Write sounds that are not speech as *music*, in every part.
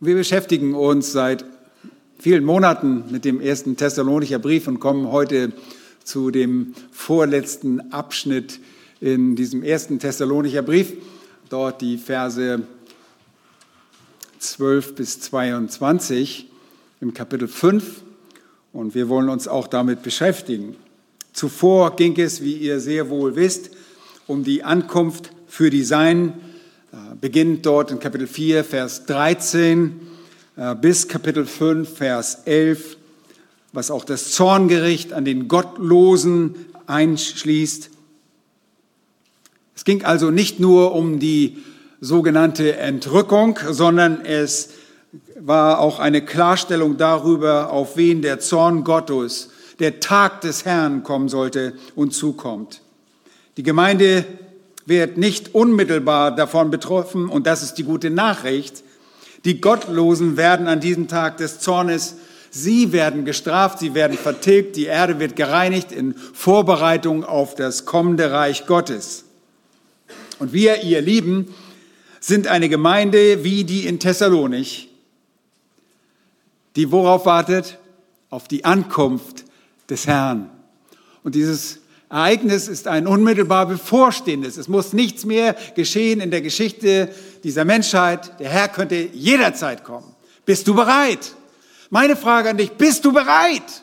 Wir beschäftigen uns seit vielen Monaten mit dem ersten Thessalonicher Brief und kommen heute zu dem vorletzten Abschnitt in diesem ersten Thessalonicher Brief. Dort die Verse 12 bis 22 im Kapitel 5. Und wir wollen uns auch damit beschäftigen. Zuvor ging es, wie ihr sehr wohl wisst, um die Ankunft für die Seinen beginnt dort in Kapitel 4, Vers 13 äh, bis Kapitel 5, Vers 11, was auch das Zorngericht an den Gottlosen einschließt. Es ging also nicht nur um die sogenannte Entrückung, sondern es war auch eine Klarstellung darüber, auf wen der Zorn Gottes, der Tag des Herrn kommen sollte und zukommt. Die Gemeinde wird nicht unmittelbar davon betroffen, und das ist die gute Nachricht. Die Gottlosen werden an diesem Tag des Zornes, sie werden gestraft, sie werden vertilgt, die Erde wird gereinigt in Vorbereitung auf das kommende Reich Gottes. Und wir, ihr Lieben, sind eine Gemeinde wie die in Thessalonich, die worauf wartet? Auf die Ankunft des Herrn. Und dieses Ereignis ist ein unmittelbar bevorstehendes. Es muss nichts mehr geschehen in der Geschichte dieser Menschheit. Der Herr könnte jederzeit kommen. Bist du bereit? Meine Frage an dich, bist du bereit?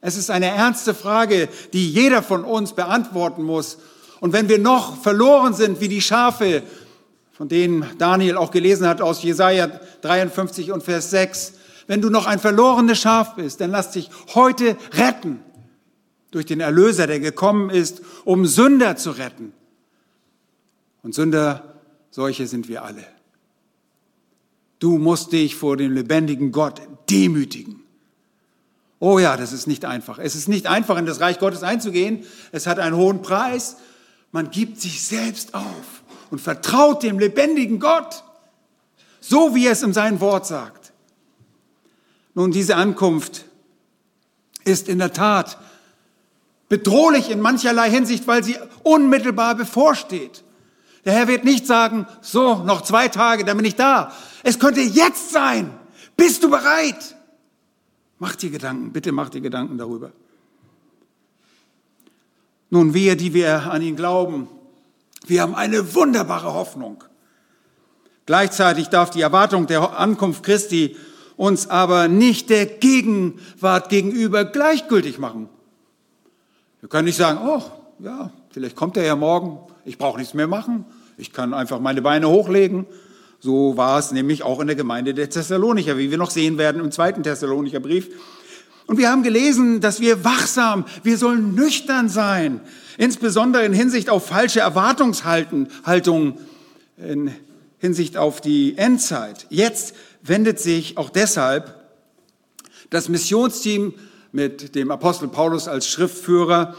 Es ist eine ernste Frage, die jeder von uns beantworten muss. Und wenn wir noch verloren sind wie die Schafe, von denen Daniel auch gelesen hat aus Jesaja 53 und Vers 6, wenn du noch ein verlorenes Schaf bist, dann lass dich heute retten durch den Erlöser, der gekommen ist, um Sünder zu retten. Und Sünder, solche sind wir alle. Du musst dich vor dem lebendigen Gott demütigen. Oh ja, das ist nicht einfach. Es ist nicht einfach, in das Reich Gottes einzugehen. Es hat einen hohen Preis. Man gibt sich selbst auf und vertraut dem lebendigen Gott, so wie er es in seinem Wort sagt. Nun, diese Ankunft ist in der Tat bedrohlich in mancherlei Hinsicht, weil sie unmittelbar bevorsteht. Der Herr wird nicht sagen, so, noch zwei Tage, dann bin ich da. Es könnte jetzt sein. Bist du bereit? Mach dir Gedanken, bitte mach dir Gedanken darüber. Nun, wir, die wir an ihn glauben, wir haben eine wunderbare Hoffnung. Gleichzeitig darf die Erwartung der Ankunft Christi uns aber nicht der Gegenwart gegenüber gleichgültig machen. Wir können nicht sagen, oh, ja, vielleicht kommt er ja morgen, ich brauche nichts mehr machen, ich kann einfach meine Beine hochlegen. So war es nämlich auch in der Gemeinde der Thessalonicher, wie wir noch sehen werden im zweiten Thessalonicher Brief. Und wir haben gelesen, dass wir wachsam, wir sollen nüchtern sein, insbesondere in Hinsicht auf falsche Erwartungshaltung, in Hinsicht auf die Endzeit. Jetzt wendet sich auch deshalb das Missionsteam mit dem Apostel Paulus als Schriftführer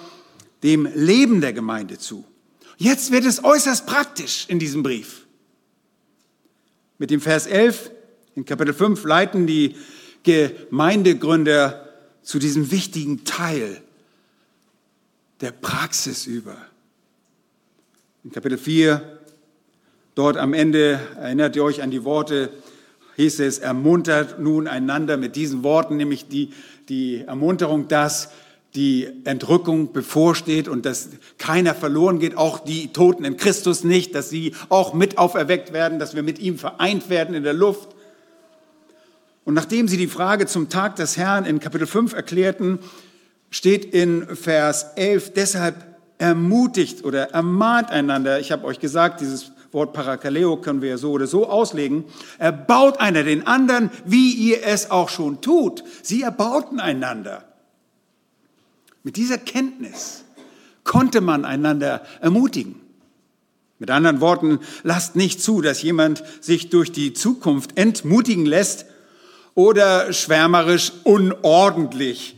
dem Leben der Gemeinde zu. Jetzt wird es äußerst praktisch in diesem Brief. Mit dem Vers 11 in Kapitel 5 leiten die Gemeindegründer zu diesem wichtigen Teil der Praxis über. In Kapitel 4, dort am Ende erinnert ihr euch an die Worte, hieß es, ermuntert nun einander mit diesen Worten, nämlich die die Ermunterung, dass die Entrückung bevorsteht und dass keiner verloren geht, auch die Toten in Christus nicht, dass sie auch mit auferweckt werden, dass wir mit ihm vereint werden in der Luft. Und nachdem sie die Frage zum Tag des Herrn in Kapitel 5 erklärten, steht in Vers 11, deshalb ermutigt oder ermahnt einander. Ich habe euch gesagt, dieses Wort Parakaleo können wir ja so oder so auslegen. Erbaut einer den anderen, wie ihr es auch schon tut. Sie erbauten einander. Mit dieser Kenntnis konnte man einander ermutigen. Mit anderen Worten, lasst nicht zu, dass jemand sich durch die Zukunft entmutigen lässt oder schwärmerisch unordentlich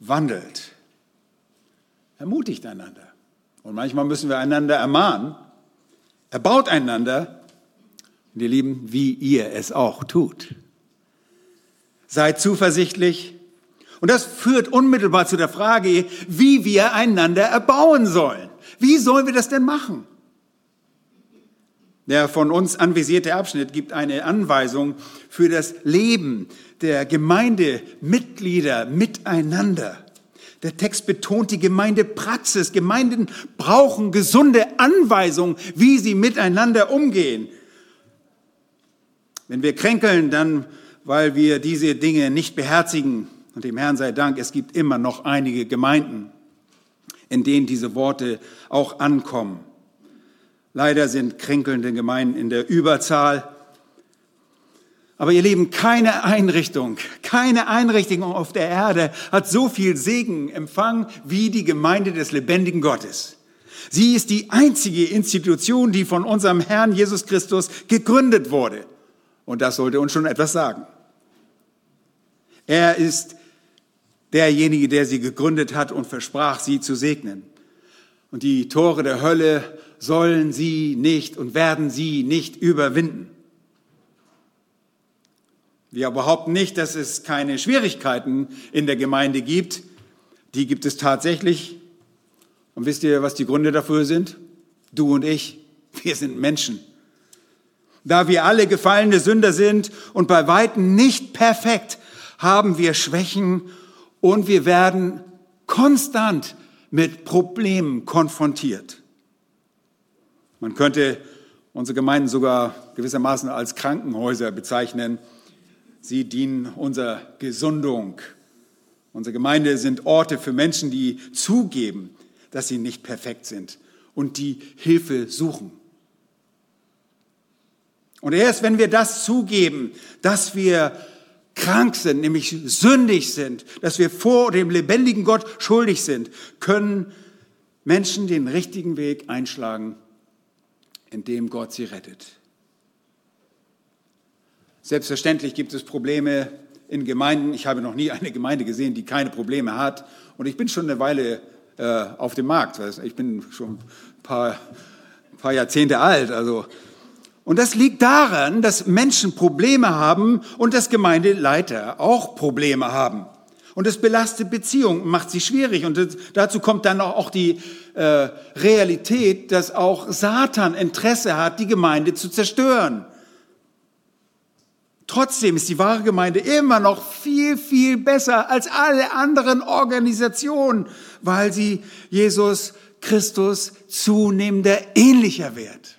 wandelt. Ermutigt einander. Und manchmal müssen wir einander ermahnen, Erbaut einander, und ihr Lieben, wie ihr es auch tut. Seid zuversichtlich. Und das führt unmittelbar zu der Frage, wie wir einander erbauen sollen. Wie sollen wir das denn machen? Der von uns anvisierte Abschnitt gibt eine Anweisung für das Leben der Gemeindemitglieder miteinander. Der Text betont die Gemeindepraxis. Gemeinden brauchen gesunde Anweisungen, wie sie miteinander umgehen. Wenn wir kränkeln, dann weil wir diese Dinge nicht beherzigen. Und dem Herrn sei Dank, es gibt immer noch einige Gemeinden, in denen diese Worte auch ankommen. Leider sind kränkelnde Gemeinden in der Überzahl. Aber ihr Lieben, keine Einrichtung, keine Einrichtung auf der Erde hat so viel Segen empfangen wie die Gemeinde des lebendigen Gottes. Sie ist die einzige Institution, die von unserem Herrn Jesus Christus gegründet wurde. Und das sollte uns schon etwas sagen. Er ist derjenige, der sie gegründet hat und versprach, sie zu segnen. Und die Tore der Hölle sollen sie nicht und werden sie nicht überwinden. Wir behaupten nicht, dass es keine Schwierigkeiten in der Gemeinde gibt. Die gibt es tatsächlich. Und wisst ihr, was die Gründe dafür sind? Du und ich, wir sind Menschen. Da wir alle gefallene Sünder sind und bei weitem nicht perfekt, haben wir Schwächen und wir werden konstant mit Problemen konfrontiert. Man könnte unsere Gemeinden sogar gewissermaßen als Krankenhäuser bezeichnen. Sie dienen unserer Gesundung. Unsere Gemeinde sind Orte für Menschen, die zugeben, dass sie nicht perfekt sind und die Hilfe suchen. Und erst wenn wir das zugeben, dass wir krank sind, nämlich sündig sind, dass wir vor dem lebendigen Gott schuldig sind, können Menschen den richtigen Weg einschlagen, indem Gott sie rettet. Selbstverständlich gibt es Probleme in Gemeinden. Ich habe noch nie eine Gemeinde gesehen, die keine Probleme hat. Und ich bin schon eine Weile äh, auf dem Markt. Ich bin schon ein paar, ein paar Jahrzehnte alt. Also und das liegt daran, dass Menschen Probleme haben und dass Gemeindeleiter auch Probleme haben. Und das belastet Beziehungen, macht sie schwierig. Und dazu kommt dann auch die äh, Realität, dass auch Satan Interesse hat, die Gemeinde zu zerstören. Trotzdem ist die wahre Gemeinde immer noch viel, viel besser als alle anderen Organisationen, weil sie Jesus Christus zunehmender ähnlicher wird.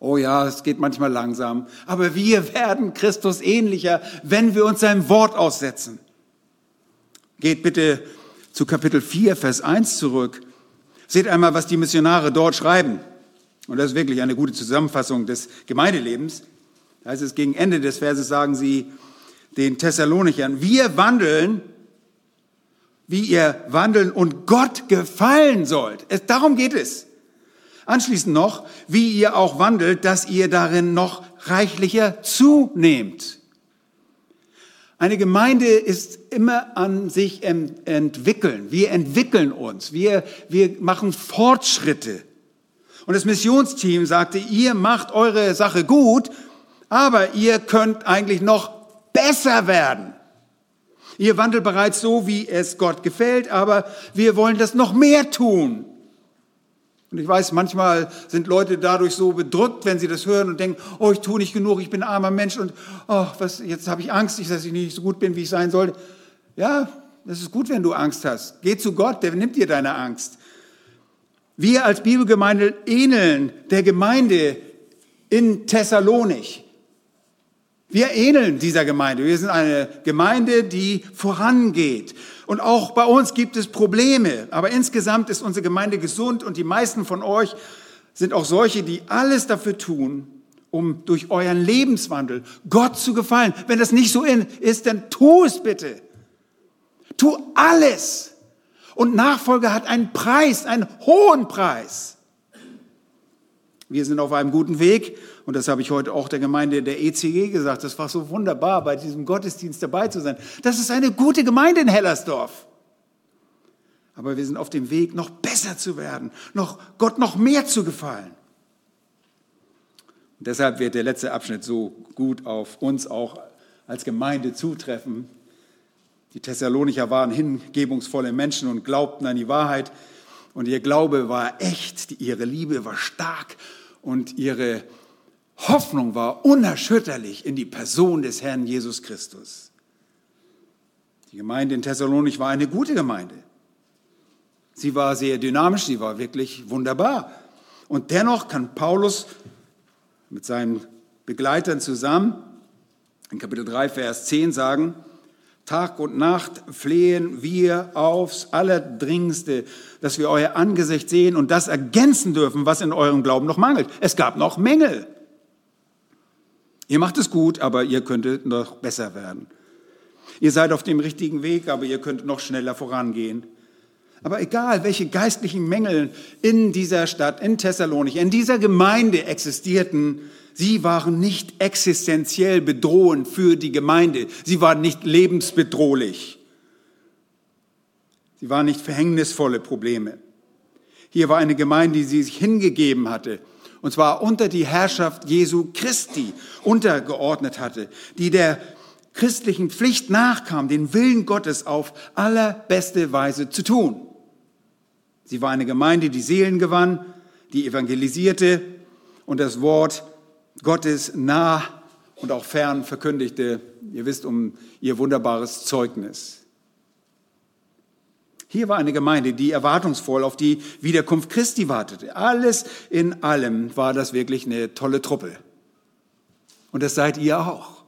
Oh ja, es geht manchmal langsam, aber wir werden Christus ähnlicher, wenn wir uns seinem Wort aussetzen. Geht bitte zu Kapitel 4, Vers 1 zurück. Seht einmal, was die Missionare dort schreiben. Und das ist wirklich eine gute Zusammenfassung des Gemeindelebens. Da heißt es gegen Ende des Verses, sagen sie den Thessalonichern, wir wandeln, wie ihr wandeln und Gott gefallen sollt. Es, darum geht es. Anschließend noch, wie ihr auch wandelt, dass ihr darin noch reichlicher zunehmt. Eine Gemeinde ist immer an sich entwickeln. Wir entwickeln uns. Wir, wir machen Fortschritte. Und das Missionsteam sagte, ihr macht eure Sache gut, aber ihr könnt eigentlich noch besser werden. Ihr wandelt bereits so, wie es Gott gefällt, aber wir wollen das noch mehr tun. Und ich weiß, manchmal sind Leute dadurch so bedrückt, wenn sie das hören und denken, oh, ich tue nicht genug, ich bin ein armer Mensch und oh, was, jetzt habe ich Angst, dass ich nicht so gut bin, wie ich sein sollte. Ja, das ist gut, wenn du Angst hast. Geh zu Gott, der nimmt dir deine Angst. Wir als Bibelgemeinde ähneln der Gemeinde in Thessalonich. Wir ähneln dieser Gemeinde. Wir sind eine Gemeinde, die vorangeht. Und auch bei uns gibt es Probleme. Aber insgesamt ist unsere Gemeinde gesund und die meisten von euch sind auch solche, die alles dafür tun, um durch euren Lebenswandel Gott zu gefallen. Wenn das nicht so ist, dann tu es bitte. Tu alles. Und Nachfolge hat einen Preis, einen hohen Preis. Wir sind auf einem guten Weg und das habe ich heute auch der Gemeinde der ECG gesagt. Das war so wunderbar, bei diesem Gottesdienst dabei zu sein. Das ist eine gute Gemeinde in Hellersdorf. Aber wir sind auf dem Weg, noch besser zu werden, noch Gott noch mehr zu gefallen. Und deshalb wird der letzte Abschnitt so gut auf uns auch als Gemeinde zutreffen. Die Thessalonicher waren hingebungsvolle Menschen und glaubten an die Wahrheit. Und ihr Glaube war echt, ihre Liebe war stark und ihre Hoffnung war unerschütterlich in die Person des Herrn Jesus Christus. Die Gemeinde in Thessalonich war eine gute Gemeinde. Sie war sehr dynamisch, sie war wirklich wunderbar. Und dennoch kann Paulus mit seinen Begleitern zusammen in Kapitel 3, Vers 10 sagen, Tag und Nacht flehen wir aufs Allerdringendste, dass wir euer Angesicht sehen und das ergänzen dürfen, was in eurem Glauben noch mangelt. Es gab noch Mängel. Ihr macht es gut, aber ihr könntet noch besser werden. Ihr seid auf dem richtigen Weg, aber ihr könnt noch schneller vorangehen. Aber egal, welche geistlichen Mängel in dieser Stadt, in Thessalonich, in dieser Gemeinde existierten, sie waren nicht existenziell bedrohend für die Gemeinde. Sie waren nicht lebensbedrohlich. Sie waren nicht verhängnisvolle Probleme. Hier war eine Gemeinde, die sich hingegeben hatte, und zwar unter die Herrschaft Jesu Christi untergeordnet hatte, die der christlichen Pflicht nachkam, den Willen Gottes auf allerbeste Weise zu tun. Sie war eine Gemeinde, die Seelen gewann, die evangelisierte und das Wort Gottes nah und auch fern verkündigte. Ihr wisst um ihr wunderbares Zeugnis. Hier war eine Gemeinde, die erwartungsvoll auf die Wiederkunft Christi wartete. Alles in allem war das wirklich eine tolle Truppe. Und das seid ihr auch.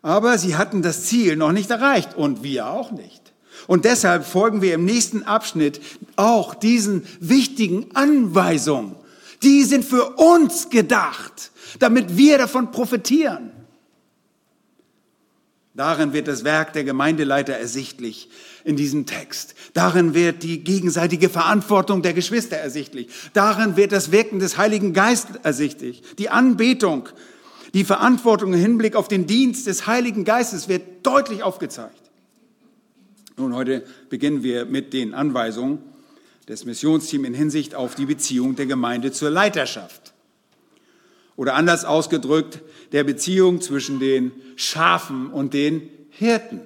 Aber sie hatten das Ziel noch nicht erreicht und wir auch nicht. Und deshalb folgen wir im nächsten Abschnitt auch diesen wichtigen Anweisungen. Die sind für uns gedacht, damit wir davon profitieren. Darin wird das Werk der Gemeindeleiter ersichtlich in diesem Text. Darin wird die gegenseitige Verantwortung der Geschwister ersichtlich. Darin wird das Wirken des Heiligen Geistes ersichtlich. Die Anbetung, die Verantwortung im Hinblick auf den Dienst des Heiligen Geistes wird deutlich aufgezeigt. Nun, heute beginnen wir mit den Anweisungen des Missionsteams in Hinsicht auf die Beziehung der Gemeinde zur Leiterschaft. Oder anders ausgedrückt, der Beziehung zwischen den Schafen und den Hirten.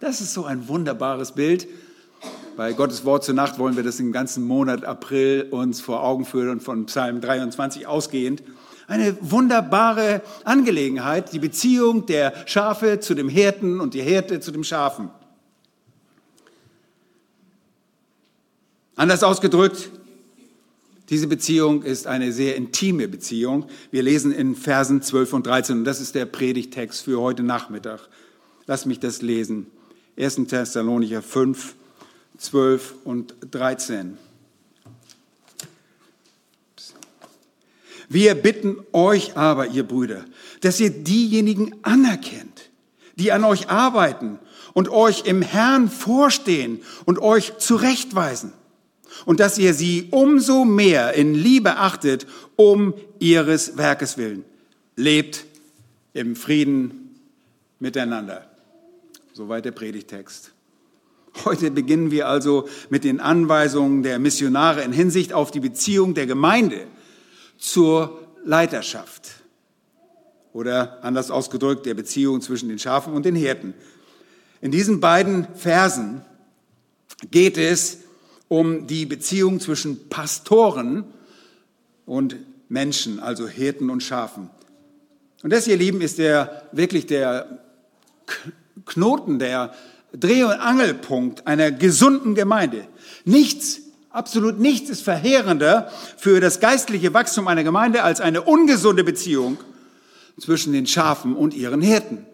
Das ist so ein wunderbares Bild. Bei Gottes Wort zur Nacht wollen wir das im ganzen Monat April uns vor Augen führen und von Psalm 23 ausgehend. Eine wunderbare Angelegenheit, die Beziehung der Schafe zu dem Hirten und die Hirte zu dem Schafen. Anders ausgedrückt, diese Beziehung ist eine sehr intime Beziehung. Wir lesen in Versen 12 und 13 und das ist der Predigtext für heute Nachmittag. Lass mich das lesen. 1. Thessalonicher 5, 12 und 13. Wir bitten euch aber, ihr Brüder, dass ihr diejenigen anerkennt, die an euch arbeiten und euch im Herrn vorstehen und euch zurechtweisen und dass ihr sie umso mehr in Liebe achtet, um ihres Werkes willen. Lebt im Frieden miteinander. Soweit der Predigtext. Heute beginnen wir also mit den Anweisungen der Missionare in Hinsicht auf die Beziehung der Gemeinde zur Leiterschaft. Oder anders ausgedrückt, der Beziehung zwischen den Schafen und den Hirten. In diesen beiden Versen geht es um die Beziehung zwischen Pastoren und Menschen, also Hirten und Schafen. Und das, ihr Lieben, ist der, wirklich der Knoten, der Dreh- und Angelpunkt einer gesunden Gemeinde. Nichts, absolut nichts ist verheerender für das geistliche Wachstum einer Gemeinde als eine ungesunde Beziehung zwischen den Schafen und ihren Hirten.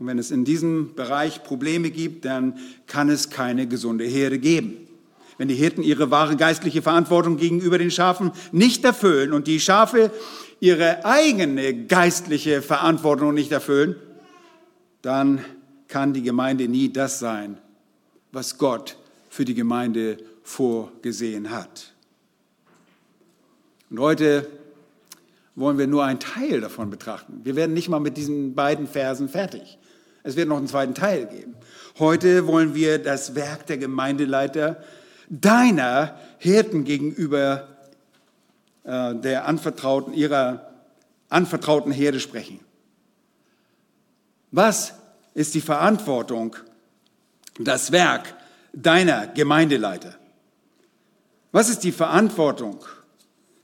Und wenn es in diesem Bereich Probleme gibt, dann kann es keine gesunde Herde geben. Wenn die Hirten ihre wahre geistliche Verantwortung gegenüber den Schafen nicht erfüllen und die Schafe ihre eigene geistliche Verantwortung nicht erfüllen, dann kann die Gemeinde nie das sein, was Gott für die Gemeinde vorgesehen hat. Und heute wollen wir nur einen Teil davon betrachten. Wir werden nicht mal mit diesen beiden Versen fertig. Es wird noch einen zweiten Teil geben. Heute wollen wir das Werk der Gemeindeleiter deiner Hirten gegenüber äh, der anvertrauten, ihrer anvertrauten Herde sprechen. Was ist die Verantwortung, das Werk deiner Gemeindeleiter? Was ist die Verantwortung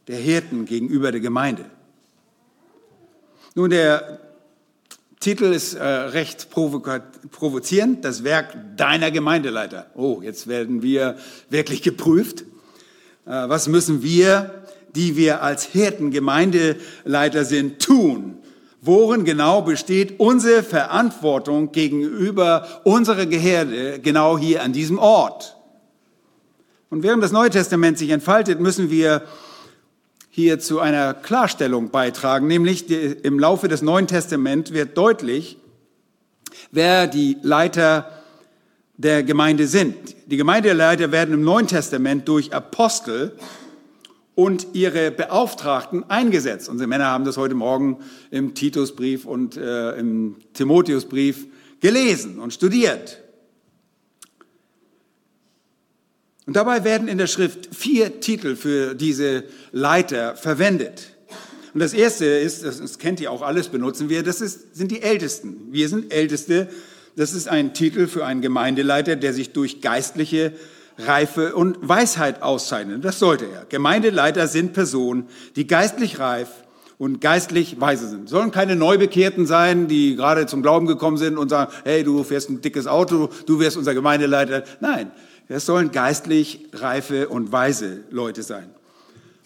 der Hirten gegenüber der Gemeinde. Nun, der Titel ist äh, recht provozierend, das Werk deiner Gemeindeleiter. Oh, jetzt werden wir wirklich geprüft. Äh, was müssen wir, die wir als Hirten Gemeindeleiter sind, tun? Worin genau besteht unsere Verantwortung gegenüber unserer Geherde genau hier an diesem Ort? Und während das Neue Testament sich entfaltet, müssen wir hier zu einer Klarstellung beitragen, nämlich im Laufe des Neuen Testaments wird deutlich, wer die Leiter der Gemeinde sind. Die Gemeindeleiter werden im Neuen Testament durch Apostel und ihre Beauftragten eingesetzt. Unsere Männer haben das heute Morgen im Titusbrief und äh, im Timotheusbrief gelesen und studiert. Und dabei werden in der Schrift vier Titel für diese Leiter verwendet. Und das erste ist, das kennt ihr auch alles, benutzen wir, das ist, sind die Ältesten. Wir sind Älteste. Das ist ein Titel für einen Gemeindeleiter, der sich durch geistliche Reife und Weisheit auszeichnet. Das sollte er. Gemeindeleiter sind Personen, die geistlich reif und geistlich weise sind. Sollen keine Neubekehrten sein, die gerade zum Glauben gekommen sind und sagen, hey, du fährst ein dickes Auto, du wirst unser Gemeindeleiter. Nein, es sollen geistlich reife und weise Leute sein.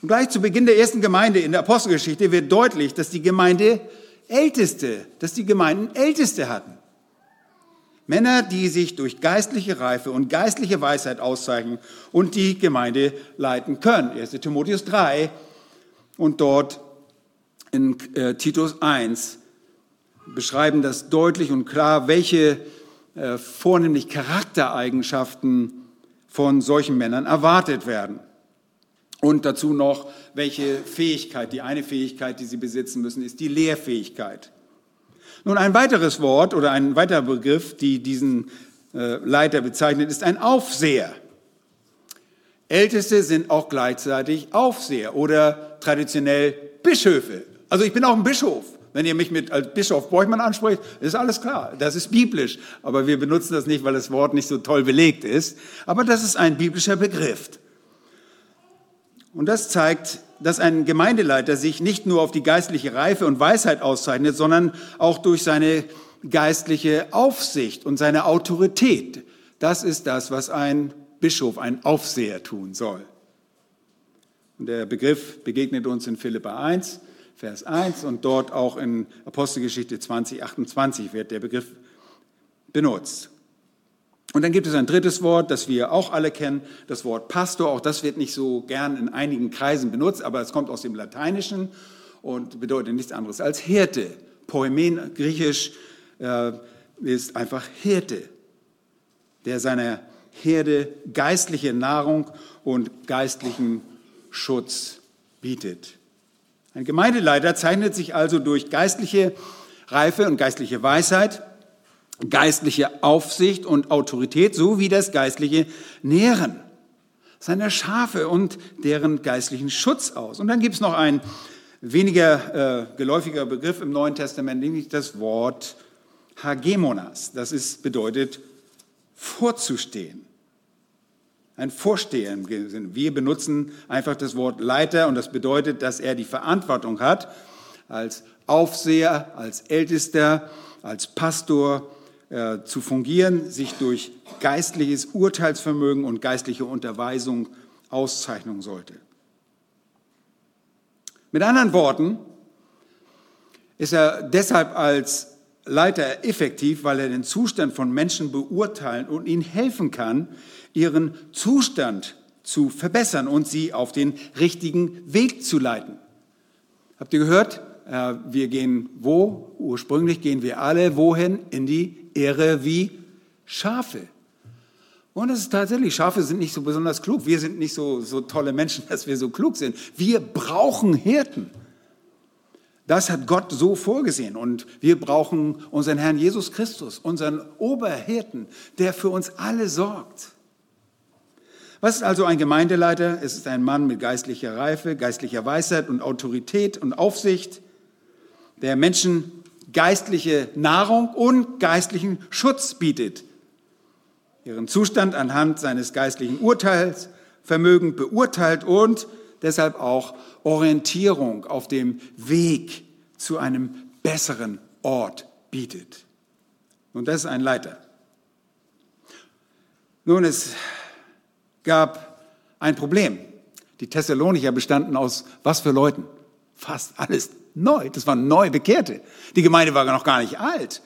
Und gleich zu Beginn der ersten Gemeinde in der Apostelgeschichte wird deutlich, dass die Gemeinde Älteste, dass die Gemeinden Älteste hatten. Männer, die sich durch geistliche Reife und geistliche Weisheit auszeichnen und die Gemeinde leiten können. 1. Timotheus 3 und dort in äh, Titus 1 beschreiben das deutlich und klar, welche äh, vornehmlich Charaktereigenschaften von solchen Männern erwartet werden. Und dazu noch, welche Fähigkeit, die eine Fähigkeit, die sie besitzen müssen, ist die Lehrfähigkeit. Nun, ein weiteres Wort oder ein weiterer Begriff, die diesen äh, Leiter bezeichnet, ist ein Aufseher. Älteste sind auch gleichzeitig Aufseher oder traditionell Bischöfe. Also ich bin auch ein Bischof. Wenn ihr mich mit als Bischof Borchmann anspricht, ist alles klar. Das ist biblisch. Aber wir benutzen das nicht, weil das Wort nicht so toll belegt ist. Aber das ist ein biblischer Begriff. Und das zeigt, dass ein Gemeindeleiter sich nicht nur auf die geistliche Reife und Weisheit auszeichnet, sondern auch durch seine geistliche Aufsicht und seine Autorität. Das ist das, was ein Bischof, ein Aufseher tun soll. Und der Begriff begegnet uns in Philippa 1. Vers 1 und dort auch in Apostelgeschichte 20, 28 wird der Begriff benutzt. Und dann gibt es ein drittes Wort, das wir auch alle kennen, das Wort Pastor. Auch das wird nicht so gern in einigen Kreisen benutzt, aber es kommt aus dem Lateinischen und bedeutet nichts anderes als Hirte. Poemen, griechisch, äh, ist einfach Hirte, der seiner Herde geistliche Nahrung und geistlichen Schutz bietet. Ein Gemeindeleiter zeichnet sich also durch geistliche Reife und geistliche Weisheit, geistliche Aufsicht und Autorität sowie das geistliche Nähren seiner Schafe und deren geistlichen Schutz aus. Und dann gibt es noch ein weniger äh, geläufiger Begriff im Neuen Testament, nämlich das Wort Hagemonas. Das ist, bedeutet vorzustehen ein Vorsteher im Sinne. Wir benutzen einfach das Wort Leiter und das bedeutet, dass er die Verantwortung hat, als Aufseher, als Ältester, als Pastor äh, zu fungieren, sich durch geistliches Urteilsvermögen und geistliche Unterweisung auszeichnen sollte. Mit anderen Worten ist er deshalb als Leiter effektiv, weil er den Zustand von Menschen beurteilen und ihnen helfen kann, ihren Zustand zu verbessern und sie auf den richtigen Weg zu leiten. Habt ihr gehört? Äh, wir gehen wo? Ursprünglich gehen wir alle wohin? In die Ehre wie Schafe. Und es ist tatsächlich, Schafe sind nicht so besonders klug. Wir sind nicht so, so tolle Menschen, *laughs* dass wir so klug sind. Wir brauchen Hirten. Das hat Gott so vorgesehen. Und wir brauchen unseren Herrn Jesus Christus, unseren Oberhirten, der für uns alle sorgt. Was ist also ein Gemeindeleiter? Es ist ein Mann mit geistlicher Reife, geistlicher Weisheit und Autorität und Aufsicht, der Menschen geistliche Nahrung und geistlichen Schutz bietet, ihren Zustand anhand seines geistlichen Urteilsvermögens beurteilt und deshalb auch Orientierung auf dem Weg zu einem besseren Ort bietet. Und das ist ein Leiter. Nun, es gab ein Problem. Die Thessalonicher bestanden aus was für Leuten? Fast alles neu. Das waren neu Bekehrte. Die Gemeinde war noch gar nicht alt.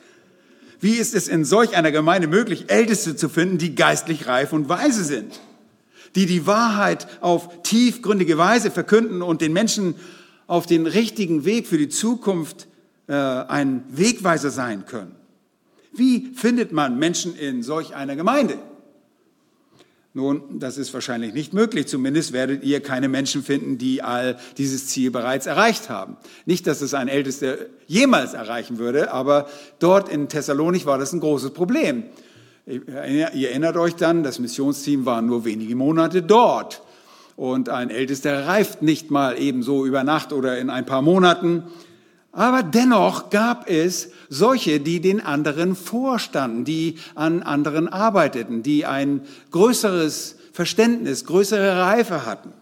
Wie ist es in solch einer Gemeinde möglich, Älteste zu finden, die geistlich reif und weise sind? Die die Wahrheit auf tiefgründige Weise verkünden und den Menschen auf den richtigen Weg für die Zukunft äh, ein Wegweiser sein können. Wie findet man Menschen in solch einer Gemeinde? Nun, das ist wahrscheinlich nicht möglich. Zumindest werdet ihr keine Menschen finden, die all dieses Ziel bereits erreicht haben. Nicht, dass es ein Ältester jemals erreichen würde, aber dort in Thessalonik war das ein großes Problem. Ihr erinnert euch dann, das Missionsteam war nur wenige Monate dort. Und ein Ältester reift nicht mal ebenso über Nacht oder in ein paar Monaten. Aber dennoch gab es solche, die den anderen vorstanden, die an anderen arbeiteten, die ein größeres Verständnis, größere Reife hatten.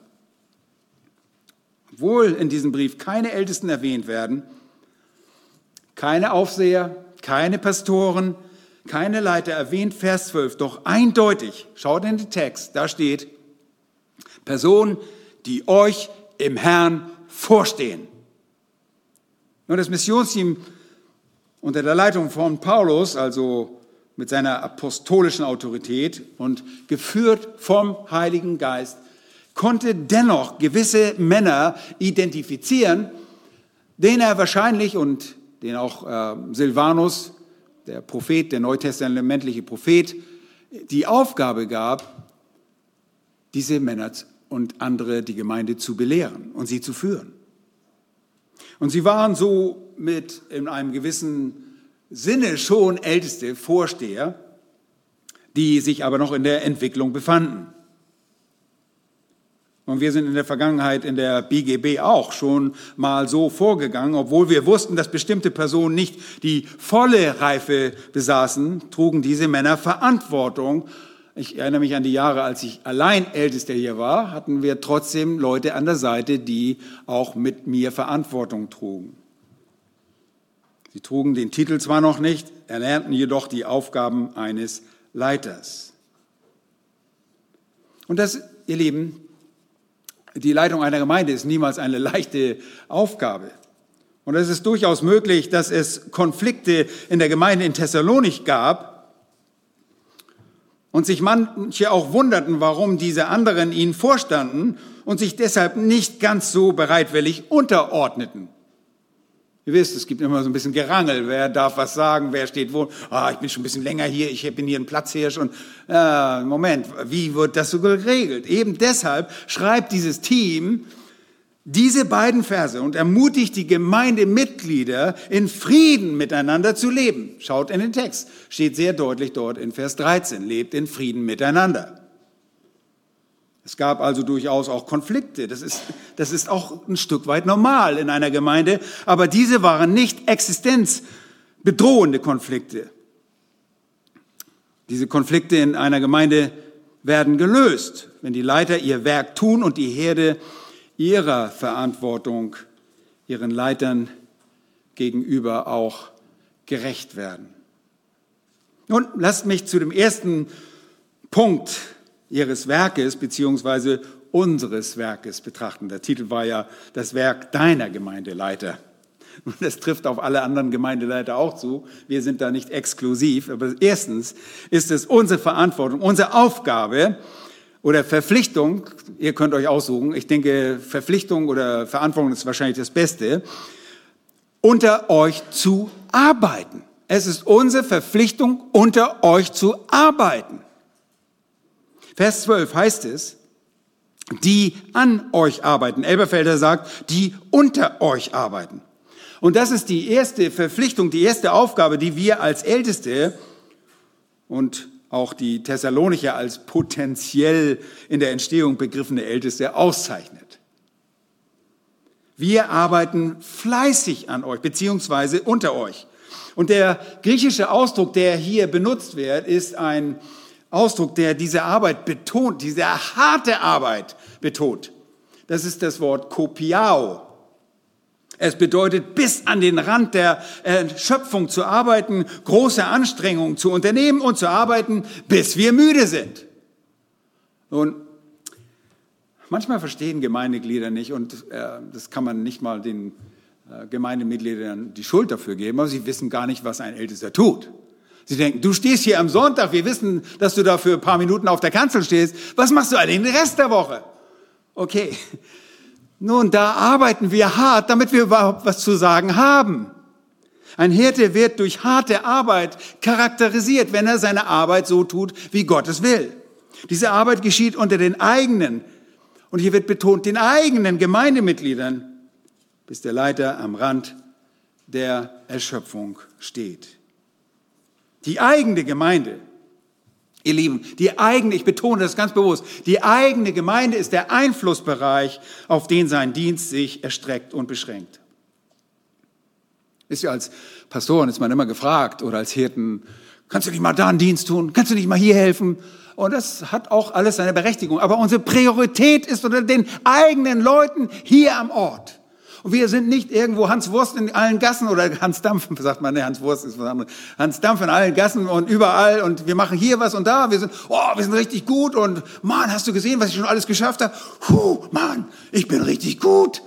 Obwohl in diesem Brief keine Ältesten erwähnt werden, keine Aufseher, keine Pastoren, keine Leiter erwähnt, Vers 12, doch eindeutig, schaut in den Text, da steht, Personen, die euch im Herrn vorstehen. Nun, das Missionsteam unter der Leitung von Paulus, also mit seiner apostolischen Autorität und geführt vom Heiligen Geist, konnte dennoch gewisse Männer identifizieren, denen er wahrscheinlich und den auch äh, Silvanus, der Prophet, der neutestamentliche Prophet, die Aufgabe gab, diese Männer und andere, die Gemeinde zu belehren und sie zu führen. Und sie waren so mit in einem gewissen Sinne schon älteste Vorsteher, die sich aber noch in der Entwicklung befanden. Und wir sind in der Vergangenheit in der BGB auch schon mal so vorgegangen, obwohl wir wussten, dass bestimmte Personen nicht die volle Reife besaßen, trugen diese Männer Verantwortung ich erinnere mich an die Jahre, als ich allein Ältester hier war, hatten wir trotzdem Leute an der Seite, die auch mit mir Verantwortung trugen. Sie trugen den Titel zwar noch nicht, erlernten jedoch die Aufgaben eines Leiters. Und das, ihr Lieben, die Leitung einer Gemeinde ist niemals eine leichte Aufgabe. Und es ist durchaus möglich, dass es Konflikte in der Gemeinde in Thessalonik gab, und sich manche auch wunderten, warum diese anderen ihnen vorstanden und sich deshalb nicht ganz so bereitwillig unterordneten. Ihr wisst, es gibt immer so ein bisschen Gerangel. Wer darf was sagen? Wer steht wo? Ah, ich bin schon ein bisschen länger hier. Ich bin hier ein Platzhirsch. Und äh, Moment, wie wird das so geregelt? Eben deshalb schreibt dieses Team diese beiden Verse und ermutigt die Gemeindemitglieder, in Frieden miteinander zu leben. Schaut in den Text, steht sehr deutlich dort in Vers 13, lebt in Frieden miteinander. Es gab also durchaus auch Konflikte. Das ist, das ist auch ein Stück weit normal in einer Gemeinde. Aber diese waren nicht existenzbedrohende Konflikte. Diese Konflikte in einer Gemeinde werden gelöst, wenn die Leiter ihr Werk tun und die Herde ihrer Verantwortung, ihren Leitern gegenüber auch gerecht werden. Nun, lasst mich zu dem ersten Punkt Ihres Werkes beziehungsweise unseres Werkes betrachten. Der Titel war ja das Werk deiner Gemeindeleiter. Und das trifft auf alle anderen Gemeindeleiter auch zu. Wir sind da nicht exklusiv. Aber erstens ist es unsere Verantwortung, unsere Aufgabe, oder Verpflichtung, ihr könnt euch aussuchen, ich denke, Verpflichtung oder Verantwortung ist wahrscheinlich das Beste, unter euch zu arbeiten. Es ist unsere Verpflichtung, unter euch zu arbeiten. Vers 12 heißt es, die an euch arbeiten. Elberfelder sagt, die unter euch arbeiten. Und das ist die erste Verpflichtung, die erste Aufgabe, die wir als Älteste und auch die Thessalonicher als potenziell in der Entstehung begriffene Älteste auszeichnet. Wir arbeiten fleißig an euch, beziehungsweise unter euch. Und der griechische Ausdruck, der hier benutzt wird, ist ein Ausdruck, der diese Arbeit betont, diese harte Arbeit betont. Das ist das Wort kopiao. Es bedeutet, bis an den Rand der Schöpfung zu arbeiten, große Anstrengungen zu unternehmen und zu arbeiten, bis wir müde sind. Nun, manchmal verstehen Gemeindeglieder nicht und äh, das kann man nicht mal den äh, Gemeindemitgliedern die Schuld dafür geben, aber sie wissen gar nicht, was ein Ältester tut. Sie denken, du stehst hier am Sonntag, wir wissen, dass du da für ein paar Minuten auf der Kanzel stehst. Was machst du den Rest der Woche? Okay. Nun, da arbeiten wir hart, damit wir überhaupt was zu sagen haben. Ein Hirte wird durch harte Arbeit charakterisiert, wenn er seine Arbeit so tut, wie Gott es will. Diese Arbeit geschieht unter den eigenen, und hier wird betont, den eigenen Gemeindemitgliedern, bis der Leiter am Rand der Erschöpfung steht. Die eigene Gemeinde, ihr Lieben, die eigene, ich betone das ganz bewusst, die eigene Gemeinde ist der Einflussbereich, auf den sein Dienst sich erstreckt und beschränkt. Ist ja als Pastoren ist man immer gefragt oder als Hirten, kannst du nicht mal da einen Dienst tun? Kannst du nicht mal hier helfen? Und das hat auch alles seine Berechtigung. Aber unsere Priorität ist unter den eigenen Leuten hier am Ort. Und wir sind nicht irgendwo Hans Wurst in allen Gassen oder *laughs* Hans Dampf, sagt man, ne, Hans Wurst ist was anderes. Hans Dampf in allen Gassen und überall und wir machen hier was und da. Wir sind, oh, wir sind richtig gut und Mann, hast du gesehen, was ich schon alles geschafft habe? Puh, Mann, ich bin richtig gut.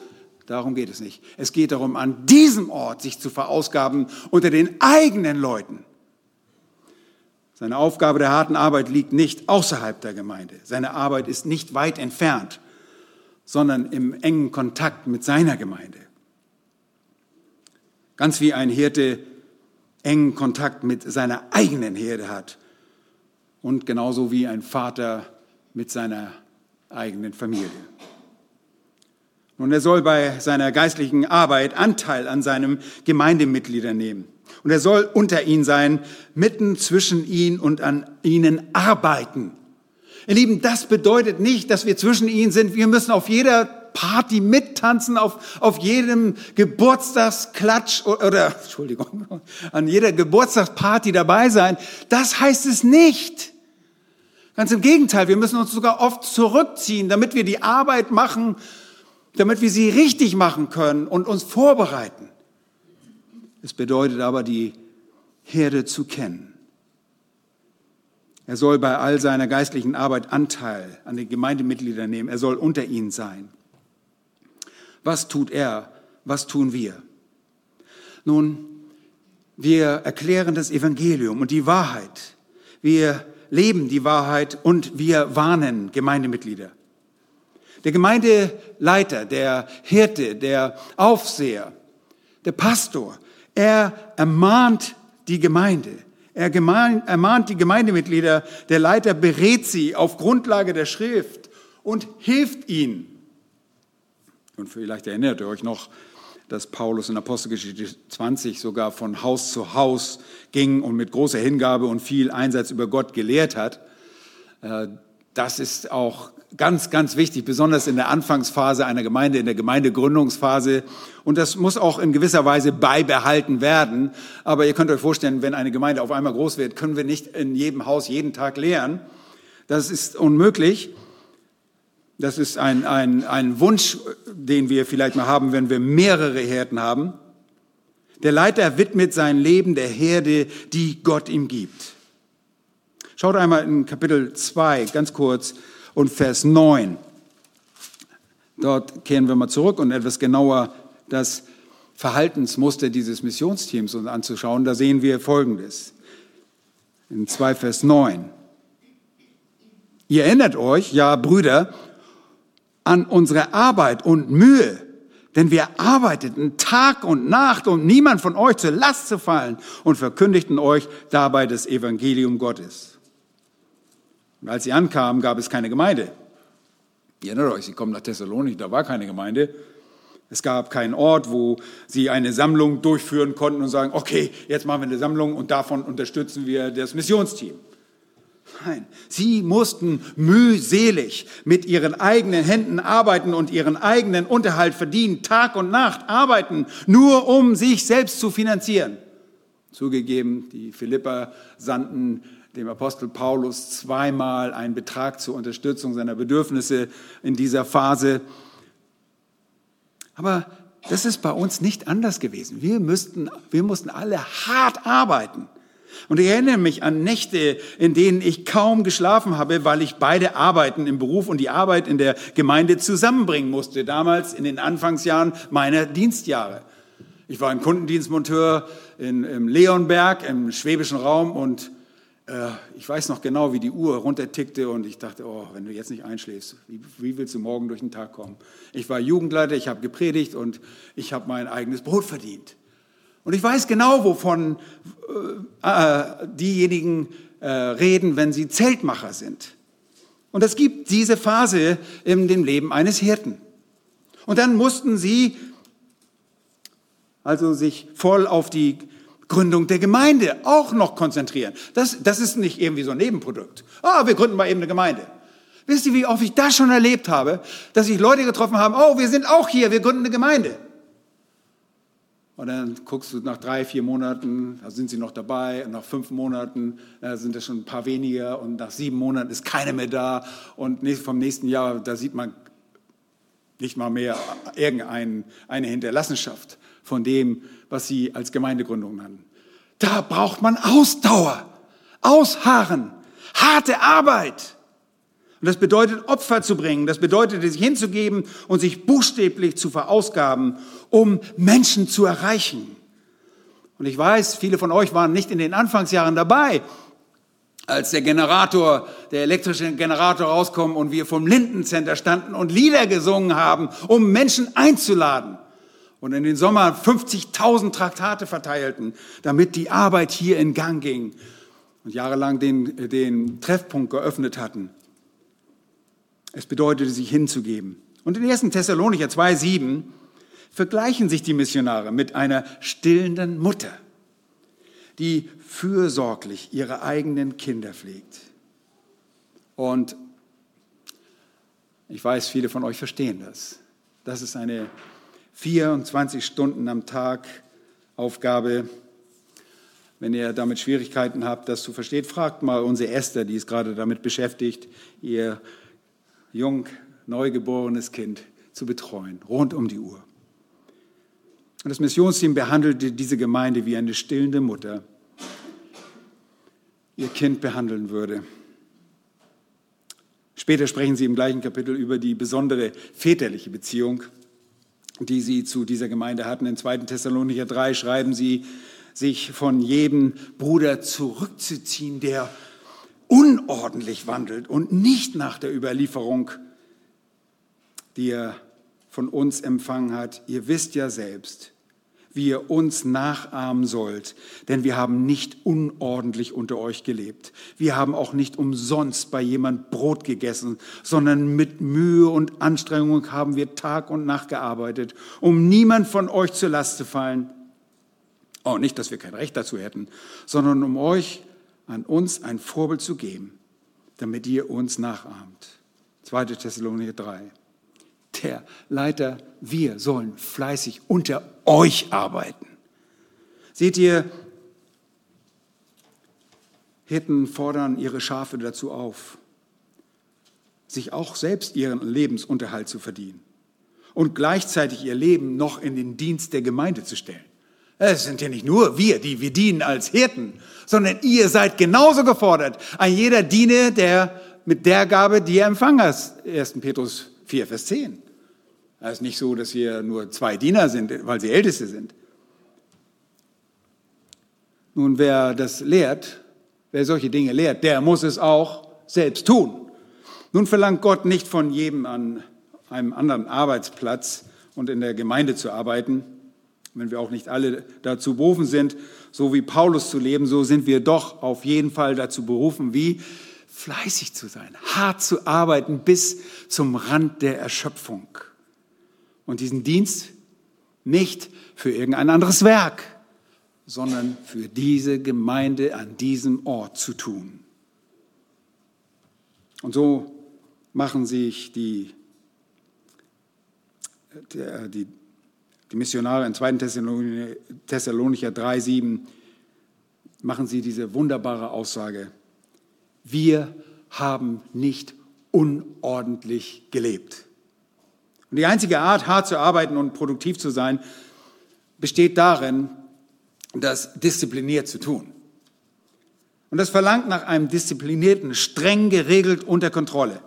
Darum geht es nicht. Es geht darum, an diesem Ort sich zu verausgaben unter den eigenen Leuten. Seine Aufgabe der harten Arbeit liegt nicht außerhalb der Gemeinde. Seine Arbeit ist nicht weit entfernt sondern im engen Kontakt mit seiner Gemeinde. Ganz wie ein Hirte engen Kontakt mit seiner eigenen Herde hat und genauso wie ein Vater mit seiner eigenen Familie. Nun, er soll bei seiner geistlichen Arbeit Anteil an seinem Gemeindemitglieder nehmen. Und er soll unter ihnen sein, mitten zwischen ihnen und an ihnen arbeiten. Ihr Lieben, das bedeutet nicht, dass wir zwischen ihnen sind. Wir müssen auf jeder Party mittanzen, auf, auf jedem Geburtstagsklatsch oder, *laughs* Entschuldigung, an jeder Geburtstagsparty dabei sein. Das heißt es nicht. Ganz im Gegenteil, wir müssen uns sogar oft zurückziehen, damit wir die Arbeit machen, damit wir sie richtig machen können und uns vorbereiten. Es bedeutet aber, die Herde zu kennen. Er soll bei all seiner geistlichen Arbeit Anteil an den Gemeindemitgliedern nehmen. Er soll unter ihnen sein. Was tut er? Was tun wir? Nun, wir erklären das Evangelium und die Wahrheit. Wir leben die Wahrheit und wir warnen Gemeindemitglieder. Der Gemeindeleiter, der Hirte, der Aufseher, der Pastor, er ermahnt die Gemeinde. Er ermahnt die Gemeindemitglieder, der Leiter berät sie auf Grundlage der Schrift und hilft ihnen. Und vielleicht erinnert ihr euch noch, dass Paulus in Apostelgeschichte 20 sogar von Haus zu Haus ging und mit großer Hingabe und viel Einsatz über Gott gelehrt hat. Äh, das ist auch ganz, ganz wichtig, besonders in der Anfangsphase einer Gemeinde, in der Gemeindegründungsphase. Und das muss auch in gewisser Weise beibehalten werden. Aber ihr könnt euch vorstellen, wenn eine Gemeinde auf einmal groß wird, können wir nicht in jedem Haus jeden Tag lehren. Das ist unmöglich. Das ist ein, ein, ein Wunsch, den wir vielleicht mal haben, wenn wir mehrere Herden haben. Der Leiter widmet sein Leben der Herde, die Gott ihm gibt. Schaut einmal in Kapitel 2 ganz kurz und Vers 9. Dort kehren wir mal zurück und etwas genauer das Verhaltensmuster dieses Missionsteams uns anzuschauen. Da sehen wir Folgendes. In 2 Vers 9. Ihr erinnert euch, ja Brüder, an unsere Arbeit und Mühe, denn wir arbeiteten Tag und Nacht, um niemand von euch zur Last zu fallen und verkündigten euch dabei das Evangelium Gottes. Und als sie ankamen, gab es keine Gemeinde. Ihr erinnert euch, sie kommen nach Thessalonich, da war keine Gemeinde. Es gab keinen Ort, wo sie eine Sammlung durchführen konnten und sagen, okay, jetzt machen wir eine Sammlung und davon unterstützen wir das Missionsteam. Nein, sie mussten mühselig mit ihren eigenen Händen arbeiten und ihren eigenen Unterhalt verdienen, Tag und Nacht arbeiten, nur um sich selbst zu finanzieren. Zugegeben, die Philipper sandten dem Apostel Paulus zweimal einen Betrag zur Unterstützung seiner Bedürfnisse in dieser Phase. Aber das ist bei uns nicht anders gewesen. Wir, müssten, wir mussten alle hart arbeiten. Und ich erinnere mich an Nächte, in denen ich kaum geschlafen habe, weil ich beide Arbeiten im Beruf und die Arbeit in der Gemeinde zusammenbringen musste, damals in den Anfangsjahren meiner Dienstjahre. Ich war ein Kundendienstmonteur in, im Leonberg im schwäbischen Raum und ich weiß noch genau, wie die Uhr runtertickte und ich dachte, oh, wenn du jetzt nicht einschläfst, wie, wie willst du morgen durch den Tag kommen? Ich war Jugendleiter, ich habe gepredigt und ich habe mein eigenes Brot verdient. Und ich weiß genau, wovon äh, äh, diejenigen äh, reden, wenn sie Zeltmacher sind. Und es gibt diese Phase in dem Leben eines Hirten. Und dann mussten sie also sich voll auf die Gründung der Gemeinde auch noch konzentrieren. Das, das ist nicht irgendwie so ein Nebenprodukt. Ah, wir gründen mal eben eine Gemeinde. Wisst ihr, wie oft ich das schon erlebt habe, dass sich Leute getroffen haben, oh, wir sind auch hier, wir gründen eine Gemeinde. Und dann guckst du nach drei, vier Monaten, da sind sie noch dabei, und nach fünf Monaten da sind es schon ein paar weniger, und nach sieben Monaten ist keiner mehr da, und vom nächsten Jahr, da sieht man nicht mal mehr irgendeine Hinterlassenschaft von dem, was sie als Gemeindegründung nennen. Da braucht man Ausdauer, Ausharren, harte Arbeit. Und das bedeutet, Opfer zu bringen. Das bedeutet, sich hinzugeben und sich buchstäblich zu verausgaben, um Menschen zu erreichen. Und ich weiß, viele von euch waren nicht in den Anfangsjahren dabei, als der Generator, der elektrische Generator rauskommt und wir vom Lindencenter standen und Lieder gesungen haben, um Menschen einzuladen und in den Sommer 50.000 Traktate verteilten, damit die Arbeit hier in Gang ging und jahrelang den, den Treffpunkt geöffnet hatten. Es bedeutete, sich hinzugeben. Und in 1. Thessalonicher 2,7 vergleichen sich die Missionare mit einer stillenden Mutter, die fürsorglich ihre eigenen Kinder pflegt. Und ich weiß, viele von euch verstehen das. Das ist eine 24 Stunden am Tag Aufgabe. Wenn ihr damit Schwierigkeiten habt, das zu verstehen, fragt mal unsere Esther, die ist gerade damit beschäftigt, ihr jung neugeborenes Kind zu betreuen, rund um die Uhr. Und das Missionsteam behandelte diese Gemeinde wie eine stillende Mutter ihr Kind behandeln würde. Später sprechen sie im gleichen Kapitel über die besondere väterliche Beziehung die sie zu dieser Gemeinde hatten. In 2. Thessalonicher 3 schreiben sie, sich von jedem Bruder zurückzuziehen, der unordentlich wandelt und nicht nach der Überlieferung, die er von uns empfangen hat. Ihr wisst ja selbst, wie ihr uns nachahmen sollt, denn wir haben nicht unordentlich unter euch gelebt. Wir haben auch nicht umsonst bei jemand Brot gegessen, sondern mit Mühe und Anstrengung haben wir Tag und Nacht gearbeitet, um niemand von euch zur Last zu fallen. Oh, nicht, dass wir kein Recht dazu hätten, sondern um euch an uns ein Vorbild zu geben, damit ihr uns nachahmt. 2. Thessalonicher 3 der Leiter, wir sollen fleißig unter euch arbeiten. Seht ihr, Hirten fordern ihre Schafe dazu auf, sich auch selbst ihren Lebensunterhalt zu verdienen und gleichzeitig ihr Leben noch in den Dienst der Gemeinde zu stellen. Es sind ja nicht nur wir, die wir dienen als Hirten, sondern ihr seid genauso gefordert. Ein jeder diene der mit der Gabe, die er empfangen hat. 1. Petrus 4, Vers 10. Es ist nicht so, dass hier nur zwei Diener sind, weil sie Älteste sind. Nun, wer das lehrt, wer solche Dinge lehrt, der muss es auch selbst tun. Nun verlangt Gott nicht von jedem an einem anderen Arbeitsplatz und in der Gemeinde zu arbeiten. Wenn wir auch nicht alle dazu berufen sind, so wie Paulus zu leben, so sind wir doch auf jeden Fall dazu berufen, wie fleißig zu sein, hart zu arbeiten bis zum Rand der Erschöpfung und diesen Dienst nicht für irgendein anderes Werk, sondern für diese Gemeinde an diesem Ort zu tun. Und so machen sich die, die, die Missionare in 2. Thessalonicher 3, 7, machen sie diese wunderbare Aussage. Wir haben nicht unordentlich gelebt. Und die einzige Art, hart zu arbeiten und produktiv zu sein, besteht darin, das diszipliniert zu tun. Und das verlangt nach einem disziplinierten, streng geregelt unter Kontrolle.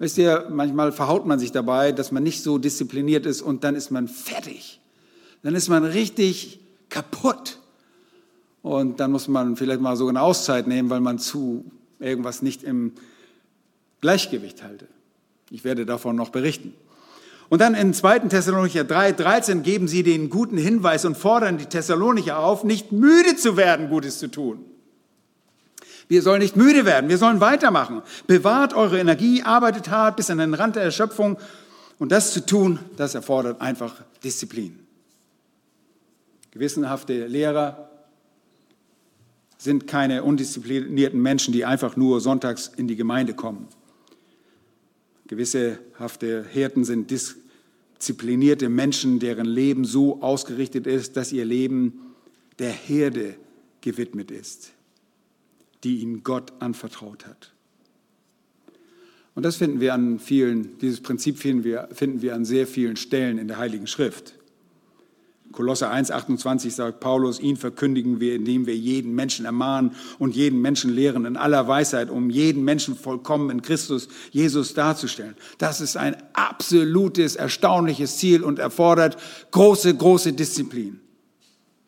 Wisst ihr, manchmal verhaut man sich dabei, dass man nicht so diszipliniert ist und dann ist man fertig. Dann ist man richtig kaputt. Und dann muss man vielleicht mal so eine Auszeit nehmen, weil man zu irgendwas nicht im Gleichgewicht halte. Ich werde davon noch berichten. Und dann in 2. Thessalonicher 3, 13 geben sie den guten Hinweis und fordern die Thessalonicher auf, nicht müde zu werden, Gutes zu tun. Wir sollen nicht müde werden, wir sollen weitermachen. Bewahrt eure Energie, arbeitet hart bis an den Rand der Erschöpfung. Und das zu tun, das erfordert einfach Disziplin. Gewissenhafte Lehrer sind keine undisziplinierten Menschen, die einfach nur sonntags in die Gemeinde kommen. Gewissehafte Hirten sind disziplinierte Menschen, deren Leben so ausgerichtet ist, dass ihr Leben der Herde gewidmet ist die ihnen Gott anvertraut hat. Und das finden wir an vielen, dieses Prinzip finden wir, finden wir an sehr vielen Stellen in der Heiligen Schrift. Kolosser 1, 28 sagt Paulus, ihn verkündigen wir, indem wir jeden Menschen ermahnen und jeden Menschen lehren in aller Weisheit, um jeden Menschen vollkommen in Christus Jesus darzustellen. Das ist ein absolutes, erstaunliches Ziel und erfordert große, große Disziplin.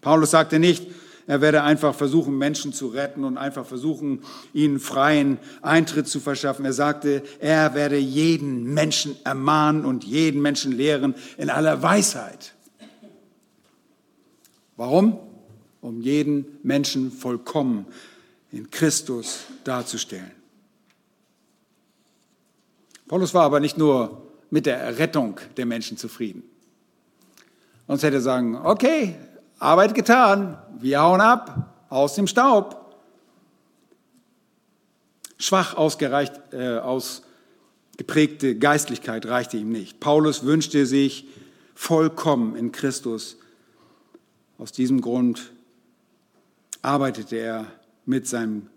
Paulus sagte nicht, er werde einfach versuchen, Menschen zu retten und einfach versuchen, ihnen freien Eintritt zu verschaffen. Er sagte, er werde jeden Menschen ermahnen und jeden Menschen lehren in aller Weisheit. Warum? Um jeden Menschen vollkommen in Christus darzustellen. Paulus war aber nicht nur mit der Errettung der Menschen zufrieden. Sonst hätte er sagen, okay, Arbeit getan, wir hauen ab, aus dem Staub. Schwach ausgereicht, äh, ausgeprägte Geistlichkeit reichte ihm nicht. Paulus wünschte sich vollkommen in Christus. Aus diesem Grund arbeitete er mit seinen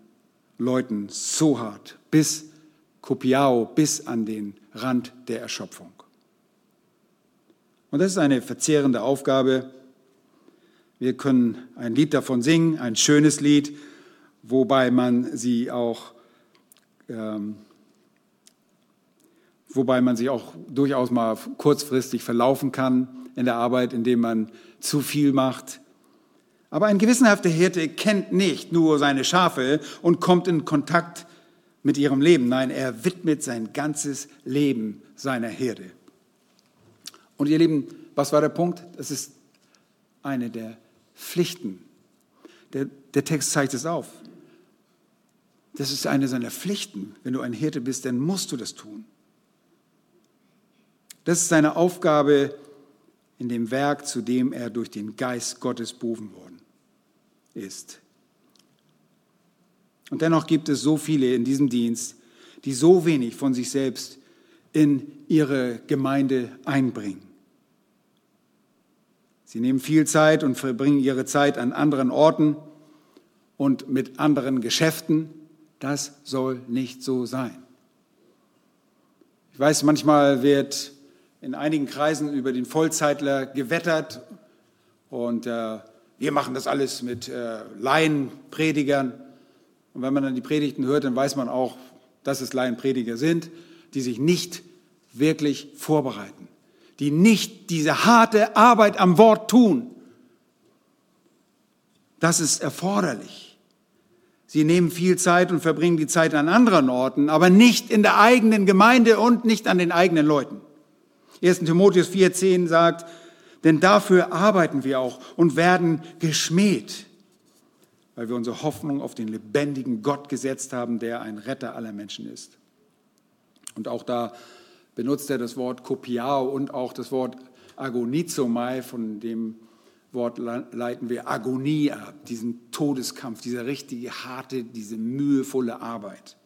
Leuten so hart, bis Kopiao, bis an den Rand der Erschöpfung. Und das ist eine verzehrende Aufgabe, wir können ein Lied davon singen, ein schönes Lied, wobei man sie auch, ähm, wobei man sich auch durchaus mal kurzfristig verlaufen kann in der Arbeit, indem man zu viel macht. Aber ein gewissenhafter Hirte kennt nicht nur seine Schafe und kommt in Kontakt mit ihrem Leben. Nein, er widmet sein ganzes Leben seiner Herde. Und ihr Lieben, was war der Punkt? Das ist eine der Pflichten. Der, der Text zeigt es auf. Das ist eine seiner Pflichten. Wenn du ein Hirte bist, dann musst du das tun. Das ist seine Aufgabe in dem Werk, zu dem er durch den Geist Gottes berufen worden ist. Und dennoch gibt es so viele in diesem Dienst, die so wenig von sich selbst in ihre Gemeinde einbringen. Sie nehmen viel Zeit und verbringen ihre Zeit an anderen Orten und mit anderen Geschäften. Das soll nicht so sein. Ich weiß, manchmal wird in einigen Kreisen über den Vollzeitler gewettert und äh, wir machen das alles mit äh, Laienpredigern. Und wenn man dann die Predigten hört, dann weiß man auch, dass es Laienprediger sind, die sich nicht wirklich vorbereiten die nicht diese harte Arbeit am Wort tun. Das ist erforderlich. Sie nehmen viel Zeit und verbringen die Zeit an anderen Orten, aber nicht in der eigenen Gemeinde und nicht an den eigenen Leuten. 1. Timotheus 4,10 sagt, denn dafür arbeiten wir auch und werden geschmäht, weil wir unsere Hoffnung auf den lebendigen Gott gesetzt haben, der ein Retter aller Menschen ist. Und auch da benutzt er das Wort kopiao und auch das Wort agonizomai, von dem Wort leiten wir Agonie ab, diesen Todeskampf, diese richtige, harte, diese mühevolle Arbeit.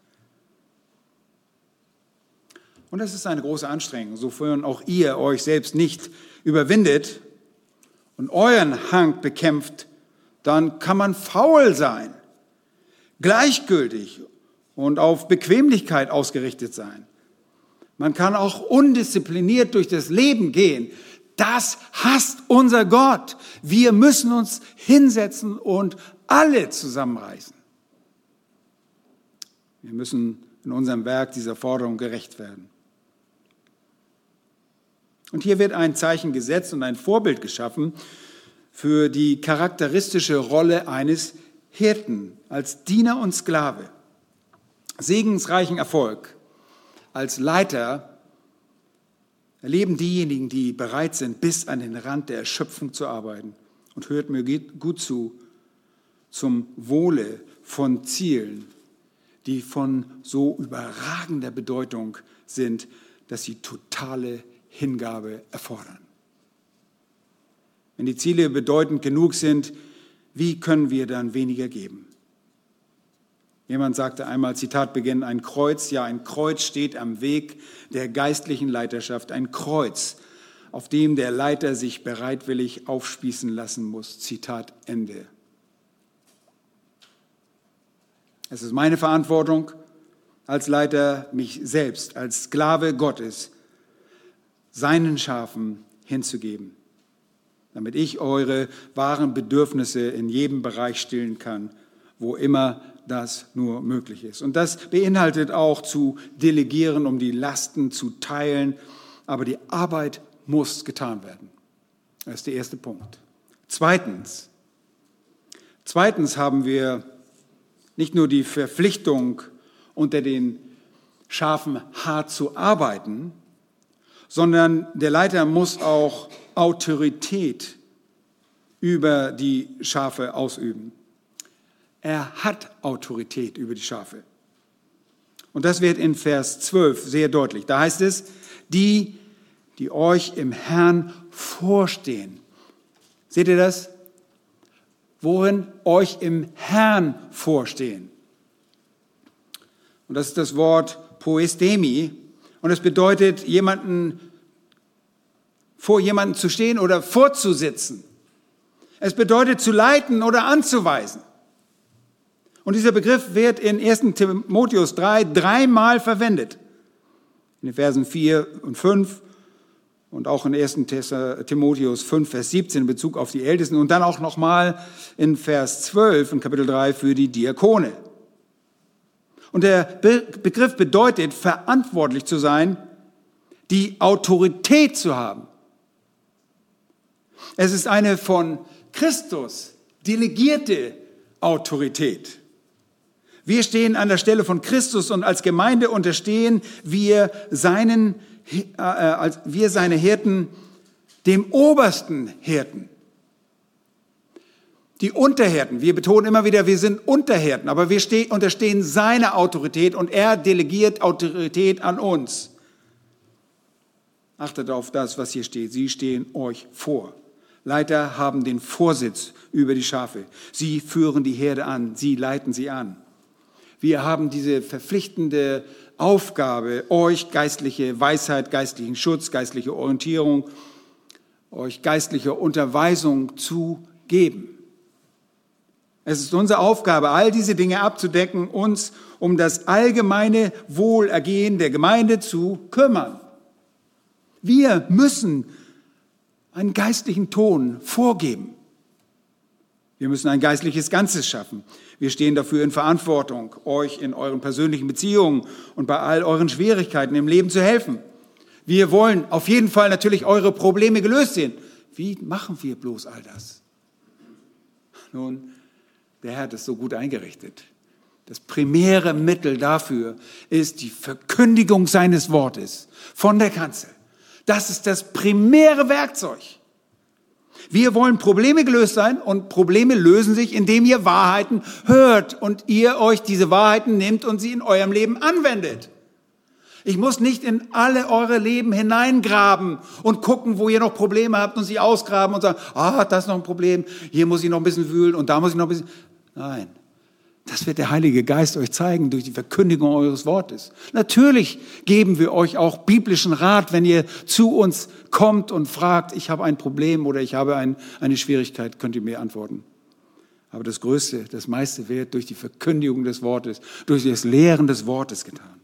Und das ist eine große Anstrengung, sofern auch ihr euch selbst nicht überwindet und euren Hang bekämpft, dann kann man faul sein, gleichgültig und auf Bequemlichkeit ausgerichtet sein. Man kann auch undiszipliniert durch das Leben gehen. Das hasst unser Gott. Wir müssen uns hinsetzen und alle zusammenreißen. Wir müssen in unserem Werk dieser Forderung gerecht werden. Und hier wird ein Zeichen gesetzt und ein Vorbild geschaffen für die charakteristische Rolle eines Hirten als Diener und Sklave. Segensreichen Erfolg als Leiter erleben diejenigen, die bereit sind, bis an den Rand der Erschöpfung zu arbeiten. Und hört mir gut zu, zum Wohle von Zielen, die von so überragender Bedeutung sind, dass sie totale Hingabe erfordern. Wenn die Ziele bedeutend genug sind, wie können wir dann weniger geben? Jemand sagte einmal, Zitat beginnen, ein Kreuz, ja, ein Kreuz steht am Weg der geistlichen Leiterschaft, ein Kreuz, auf dem der Leiter sich bereitwillig aufspießen lassen muss. Zitat Ende. Es ist meine Verantwortung als Leiter, mich selbst als Sklave Gottes seinen Schafen hinzugeben, damit ich eure wahren Bedürfnisse in jedem Bereich stillen kann, wo immer das nur möglich ist. Und das beinhaltet auch zu delegieren, um die Lasten zu teilen, aber die Arbeit muss getan werden. Das ist der erste Punkt. Zweitens, zweitens haben wir nicht nur die Verpflichtung, unter den Schafen hart zu arbeiten, sondern der Leiter muss auch Autorität über die Schafe ausüben. Er hat Autorität über die Schafe. Und das wird in Vers 12 sehr deutlich. Da heißt es, die, die euch im Herrn vorstehen. Seht ihr das? Worin euch im Herrn vorstehen. Und das ist das Wort Poestemi, und es bedeutet, jemanden vor jemanden zu stehen oder vorzusitzen. Es bedeutet zu leiten oder anzuweisen. Und dieser Begriff wird in 1. Timotheus 3 dreimal verwendet. In den Versen 4 und 5 und auch in 1. Timotheus 5, Vers 17 in Bezug auf die Ältesten und dann auch nochmal in Vers 12 in Kapitel 3 für die Diakone. Und der Begriff bedeutet, verantwortlich zu sein, die Autorität zu haben. Es ist eine von Christus delegierte Autorität. Wir stehen an der Stelle von Christus und als Gemeinde unterstehen wir seinen, äh, als wir seine Hirten, dem obersten Hirten die Unterhirten. Wir betonen immer wieder, wir sind Unterhirten, aber wir unterstehen seiner Autorität und er delegiert Autorität an uns. Achtet auf das, was hier steht. Sie stehen euch vor. Leiter haben den Vorsitz über die Schafe. Sie führen die Herde an. Sie leiten sie an. Wir haben diese verpflichtende Aufgabe, euch geistliche Weisheit, geistlichen Schutz, geistliche Orientierung, euch geistliche Unterweisung zu geben. Es ist unsere Aufgabe, all diese Dinge abzudecken, uns um das allgemeine Wohlergehen der Gemeinde zu kümmern. Wir müssen einen geistlichen Ton vorgeben. Wir müssen ein geistliches Ganzes schaffen. Wir stehen dafür in Verantwortung, euch in euren persönlichen Beziehungen und bei all euren Schwierigkeiten im Leben zu helfen. Wir wollen auf jeden Fall natürlich eure Probleme gelöst sehen. Wie machen wir bloß all das? Nun, der Herr hat es so gut eingerichtet. Das primäre Mittel dafür ist die Verkündigung seines Wortes von der Kanzel. Das ist das primäre Werkzeug. Wir wollen Probleme gelöst sein und Probleme lösen sich, indem ihr Wahrheiten hört und ihr euch diese Wahrheiten nehmt und sie in eurem Leben anwendet. Ich muss nicht in alle eure Leben hineingraben und gucken, wo ihr noch Probleme habt und sie ausgraben und sagen, ah, das ist noch ein Problem, hier muss ich noch ein bisschen wühlen und da muss ich noch ein bisschen. Nein, das wird der Heilige Geist euch zeigen durch die Verkündigung eures Wortes. Natürlich geben wir euch auch biblischen Rat, wenn ihr zu uns kommt und fragt, ich habe ein Problem oder ich habe ein, eine Schwierigkeit, könnt ihr mir antworten. Aber das Größte, das meiste wird durch die Verkündigung des Wortes, durch das Lehren des Wortes getan.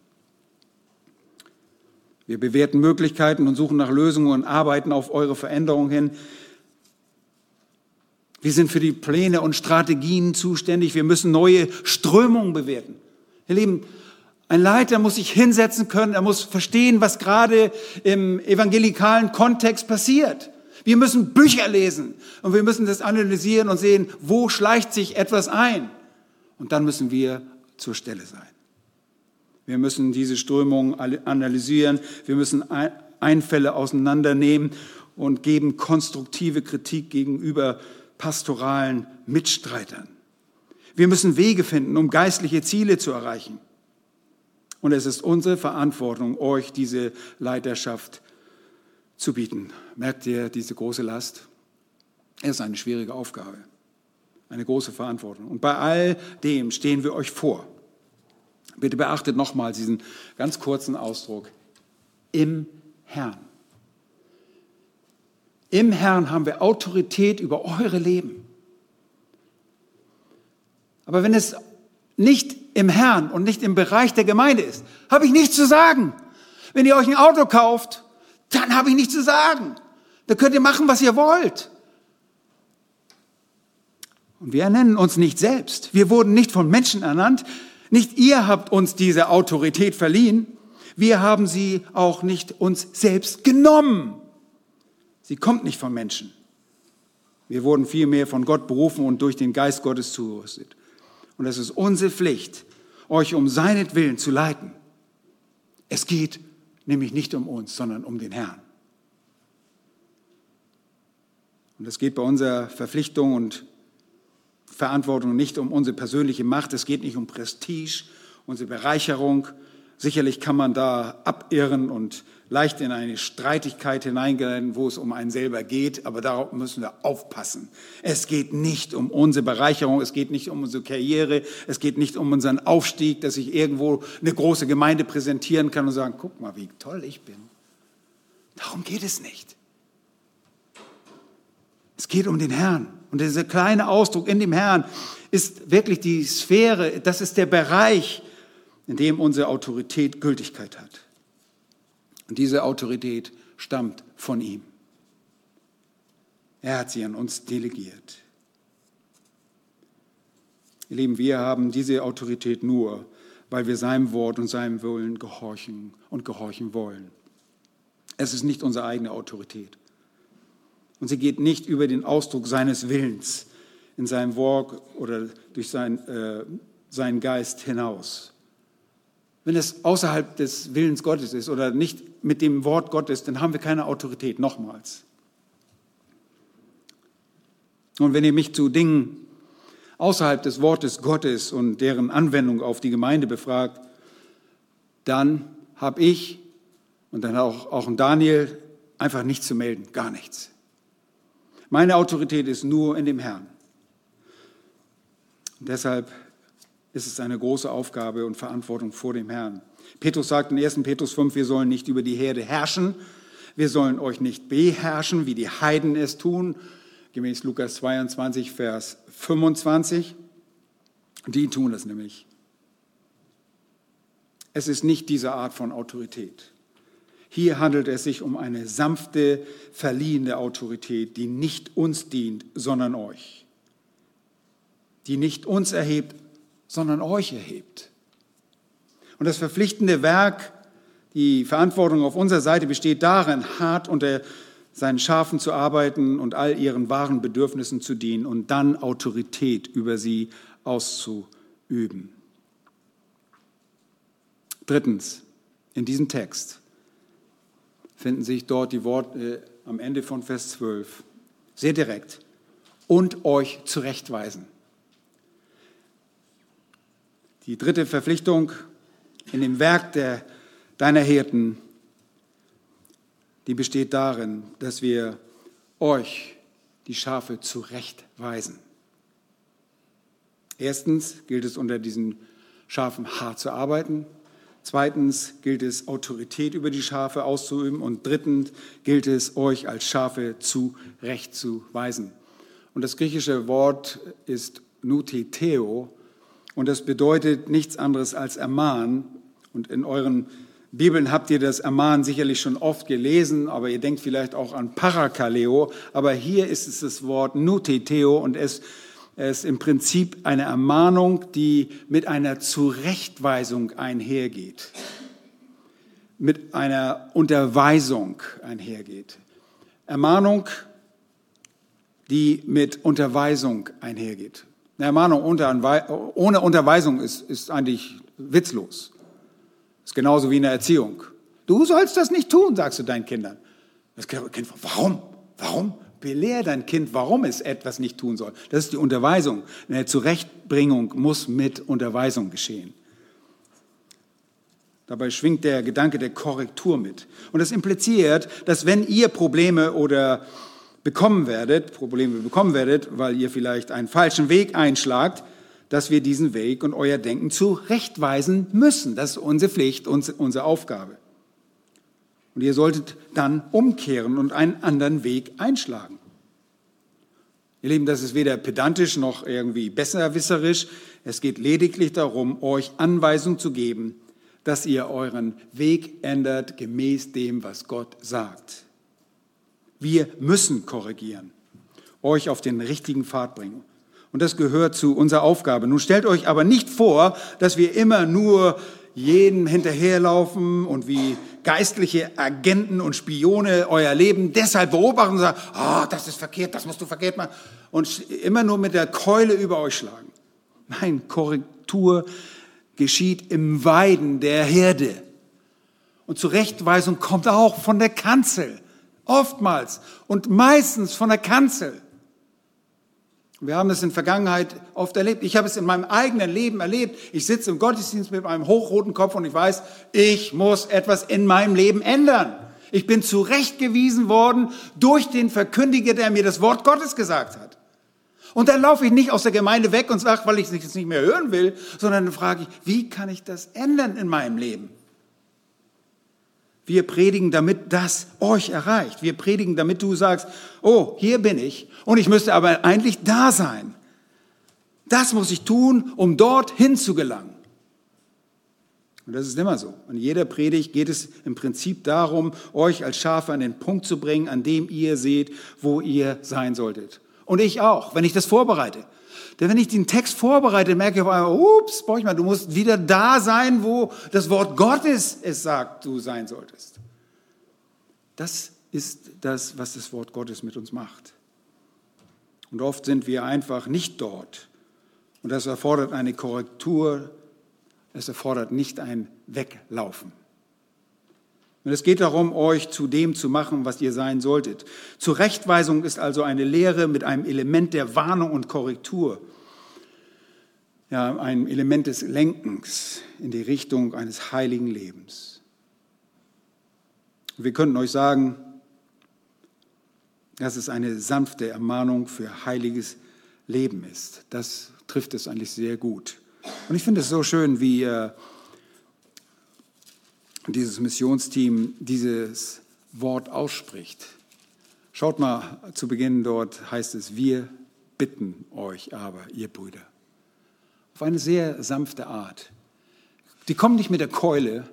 Wir bewerten Möglichkeiten und suchen nach Lösungen und arbeiten auf eure Veränderung hin. Wir sind für die Pläne und Strategien zuständig. Wir müssen neue Strömungen bewerten. Ihr Lieben, ein Leiter muss sich hinsetzen können, er muss verstehen, was gerade im evangelikalen Kontext passiert. Wir müssen Bücher lesen und wir müssen das analysieren und sehen, wo schleicht sich etwas ein. Und dann müssen wir zur Stelle sein. Wir müssen diese Strömung analysieren, wir müssen Einfälle auseinandernehmen und geben konstruktive Kritik gegenüber pastoralen Mitstreitern. Wir müssen Wege finden, um geistliche Ziele zu erreichen. Und es ist unsere Verantwortung, euch diese Leiterschaft zu bieten. Merkt ihr diese große Last? Es ist eine schwierige Aufgabe, eine große Verantwortung. Und bei all dem stehen wir euch vor. Bitte beachtet nochmal diesen ganz kurzen Ausdruck. Im Herrn. Im Herrn haben wir Autorität über eure Leben. Aber wenn es nicht im Herrn und nicht im Bereich der Gemeinde ist, habe ich nichts zu sagen. Wenn ihr euch ein Auto kauft, dann habe ich nichts zu sagen. Da könnt ihr machen, was ihr wollt. Und wir ernennen uns nicht selbst. Wir wurden nicht von Menschen ernannt. Nicht ihr habt uns diese Autorität verliehen. Wir haben sie auch nicht uns selbst genommen. Sie kommt nicht von Menschen. Wir wurden vielmehr von Gott berufen und durch den Geist Gottes zugerüstet. Und es ist unsere Pflicht, euch um seinetwillen zu leiten. Es geht nämlich nicht um uns, sondern um den Herrn. Und es geht bei unserer Verpflichtung und Verantwortung nicht um unsere persönliche Macht, es geht nicht um Prestige, unsere Bereicherung. Sicherlich kann man da abirren und leicht in eine Streitigkeit hineingehen, wo es um einen selber geht, aber darauf müssen wir aufpassen. Es geht nicht um unsere Bereicherung, es geht nicht um unsere Karriere, es geht nicht um unseren Aufstieg, dass ich irgendwo eine große Gemeinde präsentieren kann und sagen, guck mal, wie toll ich bin. Darum geht es nicht. Es geht um den Herrn. Und dieser kleine Ausdruck in dem Herrn ist wirklich die Sphäre, das ist der Bereich, in dem unsere Autorität Gültigkeit hat. Und diese Autorität stammt von ihm. Er hat sie an uns delegiert. Ihr Lieben, wir haben diese Autorität nur, weil wir seinem Wort und seinem Willen gehorchen und gehorchen wollen. Es ist nicht unsere eigene Autorität. Und sie geht nicht über den Ausdruck seines Willens in seinem Wort oder durch sein, äh, seinen Geist hinaus. Wenn es außerhalb des Willens Gottes ist oder nicht mit dem Wort Gottes, dann haben wir keine Autorität, nochmals. Und wenn ihr mich zu Dingen außerhalb des Wortes Gottes und deren Anwendung auf die Gemeinde befragt, dann habe ich und dann auch, auch Daniel einfach nichts zu melden, gar nichts. Meine Autorität ist nur in dem Herrn. Und deshalb ist es eine große Aufgabe und Verantwortung vor dem Herrn. Petrus sagt in 1. Petrus 5, wir sollen nicht über die Herde herrschen, wir sollen euch nicht beherrschen, wie die Heiden es tun, gemäß Lukas 22, Vers 25. Die tun es nämlich. Es ist nicht diese Art von Autorität. Hier handelt es sich um eine sanfte, verliehene Autorität, die nicht uns dient, sondern euch. Die nicht uns erhebt, sondern euch erhebt. Und das verpflichtende Werk, die Verantwortung auf unserer Seite besteht darin, hart unter seinen Schafen zu arbeiten und all ihren wahren Bedürfnissen zu dienen und dann Autorität über sie auszuüben. Drittens, in diesem Text finden sich dort die Worte äh, am Ende von Vers 12. Sehr direkt. Und euch zurechtweisen. Die dritte Verpflichtung in dem Werk der, deiner Hirten, die besteht darin, dass wir euch, die Schafe, zurechtweisen. Erstens gilt es unter diesen Schafen hart zu arbeiten. Zweitens gilt es, Autorität über die Schafe auszuüben. Und drittens gilt es, euch als Schafe zurechtzuweisen. Und das griechische Wort ist nuteteo und das bedeutet nichts anderes als ermahnen. Und in euren Bibeln habt ihr das Ermahnen sicherlich schon oft gelesen, aber ihr denkt vielleicht auch an Parakaleo. Aber hier ist es das Wort Nuteteo und es ist im Prinzip eine Ermahnung, die mit einer Zurechtweisung einhergeht, mit einer Unterweisung einhergeht. Ermahnung, die mit Unterweisung einhergeht. Eine Ermahnung ohne Unterweisung ist, ist eigentlich witzlos. Ist genauso wie in der Erziehung. Du sollst das nicht tun, sagst du deinen Kindern. Das Kind, warum? Warum? Belehr dein Kind, warum es etwas nicht tun soll. Das ist die Unterweisung. Eine Zurechtbringung muss mit Unterweisung geschehen. Dabei schwingt der Gedanke der Korrektur mit. Und das impliziert, dass wenn ihr Probleme oder bekommen werdet, Probleme bekommen werdet, weil ihr vielleicht einen falschen Weg einschlagt, dass wir diesen Weg und euer Denken zurechtweisen müssen. Das ist unsere Pflicht, unsere Aufgabe. Und ihr solltet dann umkehren und einen anderen Weg einschlagen. Ihr Lieben, das ist weder pedantisch noch irgendwie besserwisserisch. Es geht lediglich darum, euch Anweisung zu geben, dass ihr euren Weg ändert gemäß dem, was Gott sagt. Wir müssen korrigieren, euch auf den richtigen Pfad bringen. Und das gehört zu unserer Aufgabe. Nun stellt euch aber nicht vor, dass wir immer nur jedem hinterherlaufen und wie geistliche Agenten und Spione euer Leben deshalb beobachten und sagen, ah, oh, das ist verkehrt, das musst du verkehrt machen und immer nur mit der Keule über euch schlagen. Nein, Korrektur geschieht im Weiden der Herde. Und Zurechtweisung kommt auch von der Kanzel, oftmals und meistens von der Kanzel. Wir haben es in der Vergangenheit oft erlebt. Ich habe es in meinem eigenen Leben erlebt. Ich sitze im Gottesdienst mit meinem hochroten Kopf und ich weiß, ich muss etwas in meinem Leben ändern. Ich bin zurechtgewiesen worden durch den Verkündiger, der mir das Wort Gottes gesagt hat. Und dann laufe ich nicht aus der Gemeinde weg und sage, weil ich es nicht mehr hören will, sondern dann frage ich, wie kann ich das ändern in meinem Leben? Wir predigen, damit das euch erreicht. Wir predigen, damit du sagst, oh, hier bin ich und ich müsste aber eigentlich da sein. Das muss ich tun, um dorthin zu gelangen. Und das ist immer so. In jeder Predigt geht es im Prinzip darum, euch als Schafe an den Punkt zu bringen, an dem ihr seht, wo ihr sein solltet. Und ich auch, wenn ich das vorbereite. Denn wenn ich den Text vorbereite, merke ich auf einmal, ups, mal, du musst wieder da sein, wo das Wort Gottes es sagt, du sein solltest. Das ist das, was das Wort Gottes mit uns macht. Und oft sind wir einfach nicht dort. Und das erfordert eine Korrektur, es erfordert nicht ein Weglaufen. Und es geht darum, euch zu dem zu machen, was ihr sein solltet. Zurechtweisung ist also eine Lehre mit einem Element der Warnung und Korrektur. Ja, ein Element des Lenkens in die Richtung eines heiligen Lebens. Wir könnten euch sagen, dass es eine sanfte Ermahnung für heiliges Leben ist. Das trifft es eigentlich sehr gut. Und ich finde es so schön, wie dieses Missionsteam dieses Wort ausspricht. Schaut mal zu Beginn dort heißt es, wir bitten euch aber, ihr Brüder. Auf eine sehr sanfte Art. Die kommen nicht mit der Keule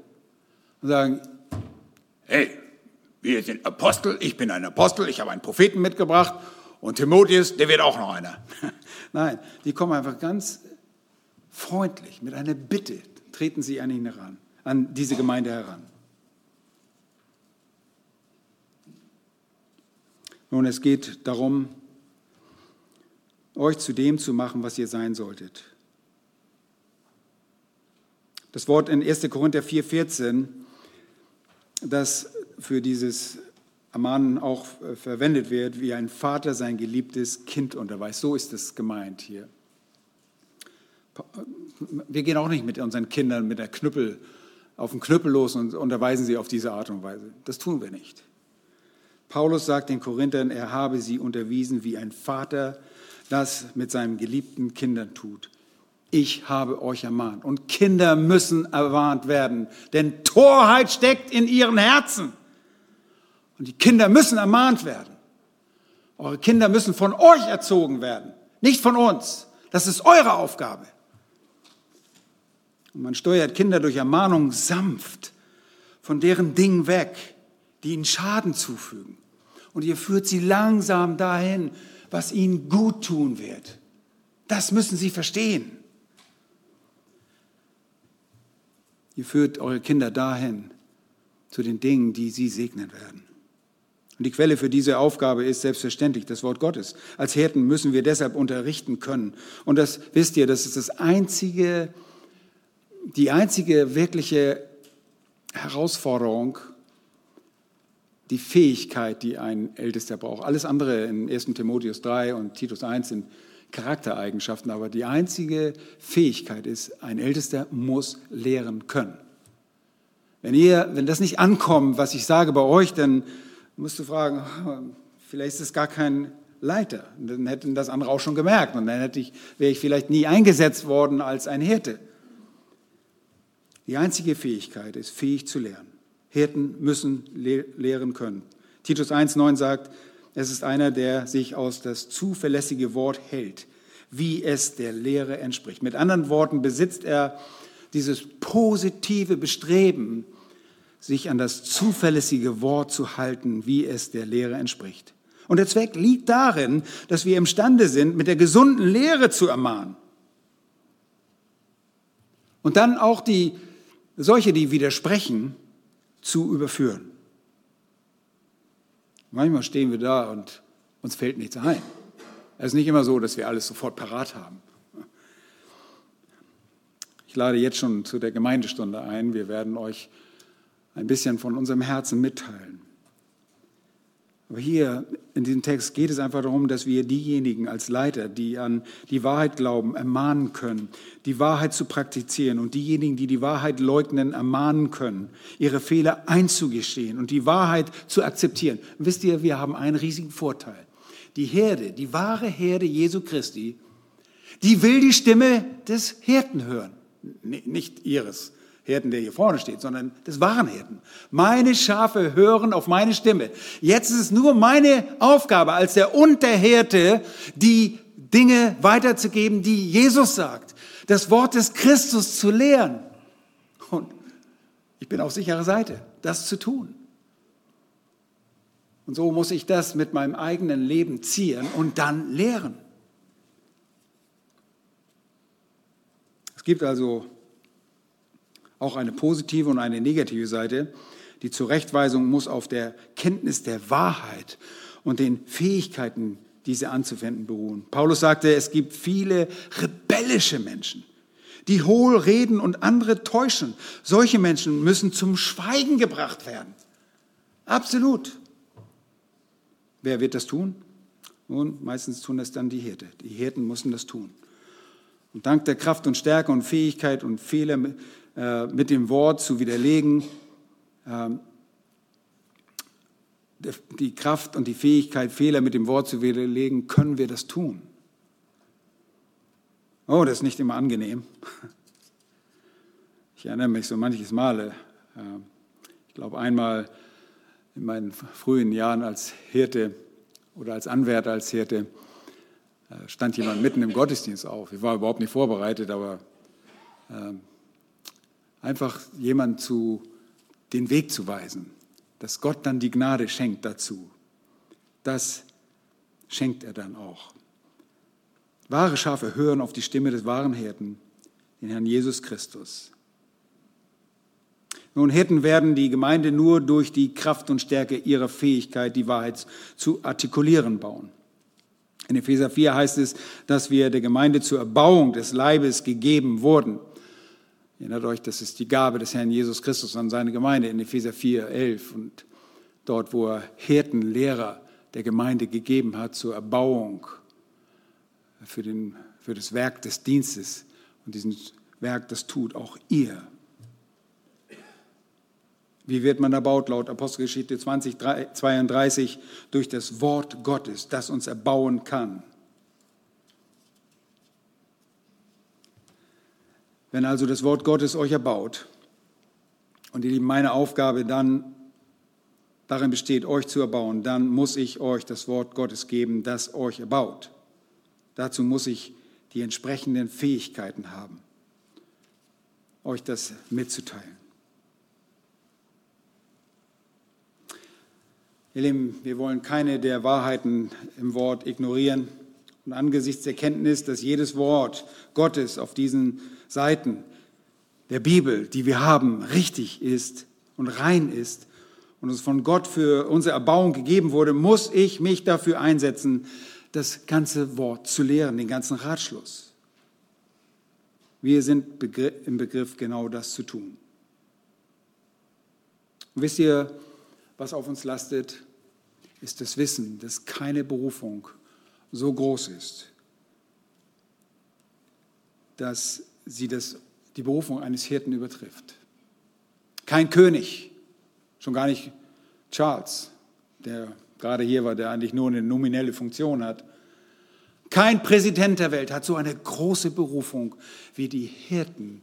und sagen, hey, wir sind Apostel, ich bin ein Apostel, ich habe einen Propheten mitgebracht und Timotheus, der wird auch noch einer. *laughs* Nein, die kommen einfach ganz freundlich mit einer Bitte, treten sie an ihn heran an diese Gemeinde heran. Nun, es geht darum, euch zu dem zu machen, was ihr sein solltet. Das Wort in 1. Korinther 4,14, das für dieses Ermahnen auch äh, verwendet wird, wie ein Vater sein geliebtes Kind unterweist. So ist es gemeint hier. Wir gehen auch nicht mit unseren Kindern mit der Knüppel auf den Knüppel los und unterweisen sie auf diese Art und Weise. Das tun wir nicht. Paulus sagt den Korinthern, er habe sie unterwiesen, wie ein Vater das mit seinen geliebten Kindern tut. Ich habe euch ermahnt. Und Kinder müssen erwarnt werden, denn Torheit steckt in ihren Herzen. Und die Kinder müssen ermahnt werden. Eure Kinder müssen von euch erzogen werden, nicht von uns. Das ist eure Aufgabe. Und man steuert Kinder durch Ermahnung sanft von deren Dingen weg, die ihnen Schaden zufügen. Und ihr führt sie langsam dahin, was ihnen gut tun wird. Das müssen sie verstehen. Ihr führt eure Kinder dahin, zu den Dingen, die sie segnen werden. Und die Quelle für diese Aufgabe ist selbstverständlich das Wort Gottes. Als Hirten müssen wir deshalb unterrichten können. Und das wisst ihr, das ist das einzige, die einzige wirkliche Herausforderung, die Fähigkeit, die ein Ältester braucht. Alles andere in 1. Timotheus 3 und Titus 1 sind Charaktereigenschaften, aber die einzige Fähigkeit ist, ein Ältester muss lehren können. Wenn, ihr, wenn das nicht ankommt, was ich sage bei euch, dann musst du fragen, vielleicht ist es gar kein Leiter. Dann hätten das andere auch schon gemerkt und dann hätte ich, wäre ich vielleicht nie eingesetzt worden als ein Hirte. Die einzige Fähigkeit ist, fähig zu lernen. Hirten müssen lehren können. Titus 1,9 sagt, es ist einer, der sich aus das zuverlässige Wort hält, wie es der Lehre entspricht. Mit anderen Worten besitzt er dieses positive Bestreben, sich an das zuverlässige Wort zu halten, wie es der Lehre entspricht. Und der Zweck liegt darin, dass wir imstande sind, mit der gesunden Lehre zu ermahnen. Und dann auch die, solche, die widersprechen, zu überführen. Manchmal stehen wir da und uns fällt nichts ein. Es ist nicht immer so, dass wir alles sofort parat haben. Ich lade jetzt schon zu der Gemeindestunde ein. Wir werden euch ein bisschen von unserem Herzen mitteilen. Aber hier in diesem Text geht es einfach darum, dass wir diejenigen als Leiter, die an die Wahrheit glauben, ermahnen können, die Wahrheit zu praktizieren und diejenigen, die die Wahrheit leugnen, ermahnen können, ihre Fehler einzugestehen und die Wahrheit zu akzeptieren. Wisst ihr, wir haben einen riesigen Vorteil. Die Herde, die wahre Herde Jesu Christi, die will die Stimme des Hirten hören, nicht ihres Hirten, der hier vorne steht, sondern des wahren Hirten. Meine Schafe hören auf meine Stimme. Jetzt ist es nur meine Aufgabe als der Unterhirte, die Dinge weiterzugeben, die Jesus sagt. Das Wort des Christus zu lehren. Und ich bin auf sicherer Seite, das zu tun. Und so muss ich das mit meinem eigenen Leben ziehen und dann lehren. Es gibt also auch eine positive und eine negative Seite. Die Zurechtweisung muss auf der Kenntnis der Wahrheit und den Fähigkeiten, diese anzuwenden, beruhen. Paulus sagte, es gibt viele rebellische Menschen, die hohl reden und andere täuschen. Solche Menschen müssen zum Schweigen gebracht werden. Absolut. Wer wird das tun? Nun, meistens tun das dann die Hirte. Die Hirten müssen das tun. Und dank der Kraft und Stärke und Fähigkeit und Fehler äh, mit dem Wort zu widerlegen, ähm, die Kraft und die Fähigkeit, Fehler mit dem Wort zu widerlegen, können wir das tun. Oh, das ist nicht immer angenehm. *laughs* Ich erinnere mich so manches Male. Äh, ich glaube, einmal in meinen frühen Jahren als Hirte oder als Anwärter als Hirte äh, stand jemand mitten im Gottesdienst auf. Ich war überhaupt nicht vorbereitet, aber ähm, einfach jemand zu den Weg zu weisen, dass Gott dann die Gnade schenkt dazu. Das schenkt er dann auch. Wahre Schafe hören auf die Stimme des wahren Hirten, den Herrn Jesus Christus. Nun, Hirten werden die Gemeinde nur durch die Kraft und Stärke ihrer Fähigkeit, die Wahrheit zu artikulieren, bauen. In Epheser 4 heißt es, dass wir der Gemeinde zur Erbauung des Leibes gegeben wurden. Erinnert euch, das ist die Gabe des Herrn Jesus Christus an seine Gemeinde in Epheser 4, 11 und dort, wo er Hirten, Lehrer der Gemeinde gegeben hat zur Erbauung für, den, für das Werk des Dienstes. Und dieses Werk, das tut auch ihr. Wie wird man erbaut? Laut Apostelgeschichte 20, 32 durch das Wort Gottes, das uns erbauen kann. Wenn also das Wort Gottes euch erbaut und ihr Lieben, meine Aufgabe dann darin besteht, euch zu erbauen, dann muss ich euch das Wort Gottes geben, das euch erbaut. Dazu muss ich die entsprechenden Fähigkeiten haben, euch das mitzuteilen. Ihr Lieben, wir wollen keine der Wahrheiten im Wort ignorieren. Und angesichts der Kenntnis, dass jedes Wort Gottes auf diesen Seiten der Bibel, die wir haben, richtig ist und rein ist und uns von Gott für unsere Erbauung gegeben wurde, muss ich mich dafür einsetzen, das ganze Wort zu lehren, den ganzen Ratschluss. Wir sind im Begriff, genau das zu tun. Und wisst ihr, was auf uns lastet, ist das Wissen, dass keine Berufung so groß ist, dass sie das, die Berufung eines Hirten übertrifft. Kein König, schon gar nicht Charles, der gerade hier war, der eigentlich nur eine nominelle Funktion hat. Kein Präsident der Welt hat so eine große Berufung wie die Hirten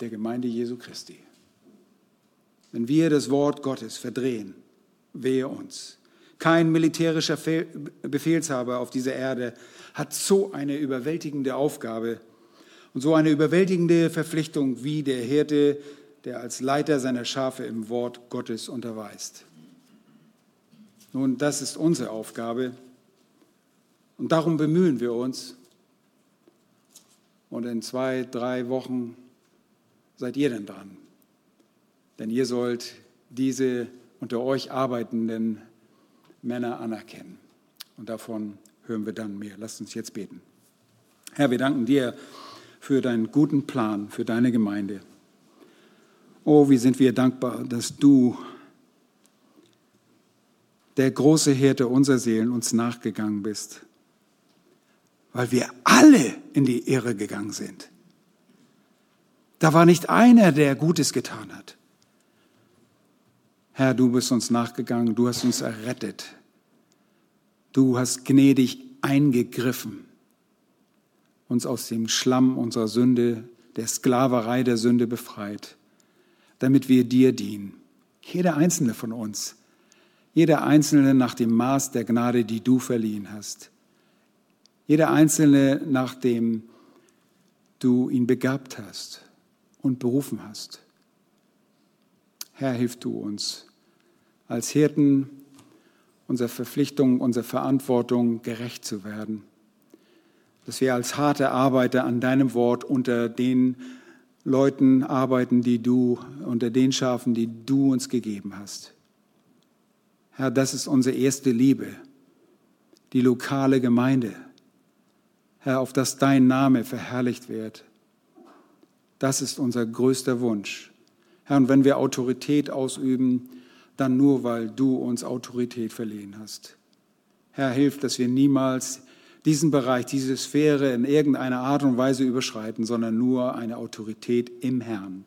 der Gemeinde Jesu Christi. Wenn wir das Wort Gottes verdrehen, wehe uns. Kein militärischer Befehlshaber auf dieser Erde hat so eine überwältigende Aufgabe und so eine überwältigende Verpflichtung wie der Hirte, der als Leiter seiner Schafe im Wort Gottes unterweist. Nun, das ist unsere Aufgabe und darum bemühen wir uns. Und in zwei, drei Wochen seid ihr dann dran. Denn ihr sollt diese unter euch arbeitenden Männer anerkennen. Und davon hören wir dann mehr. Lasst uns jetzt beten. Herr, wir danken dir für deinen guten Plan, für deine Gemeinde. Oh, wie sind wir dankbar, dass du, der große Hirte unserer Seelen, uns nachgegangen bist, weil wir alle in die Irre gegangen sind. Da war nicht einer, der Gutes getan hat. Herr, du bist uns nachgegangen, du hast uns errettet. Du hast gnädig eingegriffen, uns aus dem Schlamm unserer Sünde, der Sklaverei der Sünde befreit, damit wir dir dienen. Jeder einzelne von uns, jeder einzelne nach dem Maß der Gnade, die du verliehen hast. Jeder einzelne nach dem du ihn begabt hast und berufen hast. Herr, hilf du uns als Hirten unserer Verpflichtung, unserer Verantwortung gerecht zu werden. Dass wir als harte Arbeiter an deinem Wort unter den Leuten arbeiten, die du, unter den Schafen, die du uns gegeben hast. Herr, das ist unsere erste Liebe, die lokale Gemeinde. Herr, auf dass dein Name verherrlicht wird. Das ist unser größter Wunsch. Herr, und wenn wir Autorität ausüben, dann nur, weil du uns Autorität verliehen hast. Herr, hilf, dass wir niemals diesen Bereich, diese Sphäre in irgendeiner Art und Weise überschreiten, sondern nur eine Autorität im Herrn.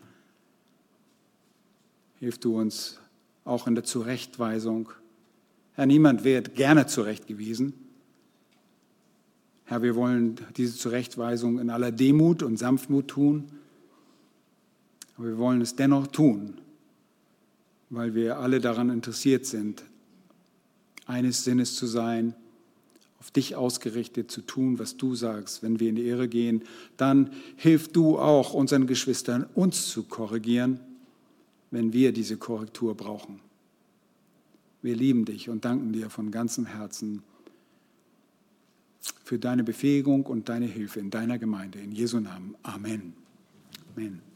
Hilf du uns auch in der Zurechtweisung. Herr, niemand wird gerne zurechtgewiesen. Herr, wir wollen diese Zurechtweisung in aller Demut und Sanftmut tun. Aber wir wollen es dennoch tun, weil wir alle daran interessiert sind, eines Sinnes zu sein, auf dich ausgerichtet zu tun, was du sagst. Wenn wir in die Irre gehen, dann hilf du auch unseren Geschwistern, uns zu korrigieren, wenn wir diese Korrektur brauchen. Wir lieben dich und danken dir von ganzem Herzen für deine Befähigung und deine Hilfe in deiner Gemeinde. In Jesu Namen. Amen. Amen.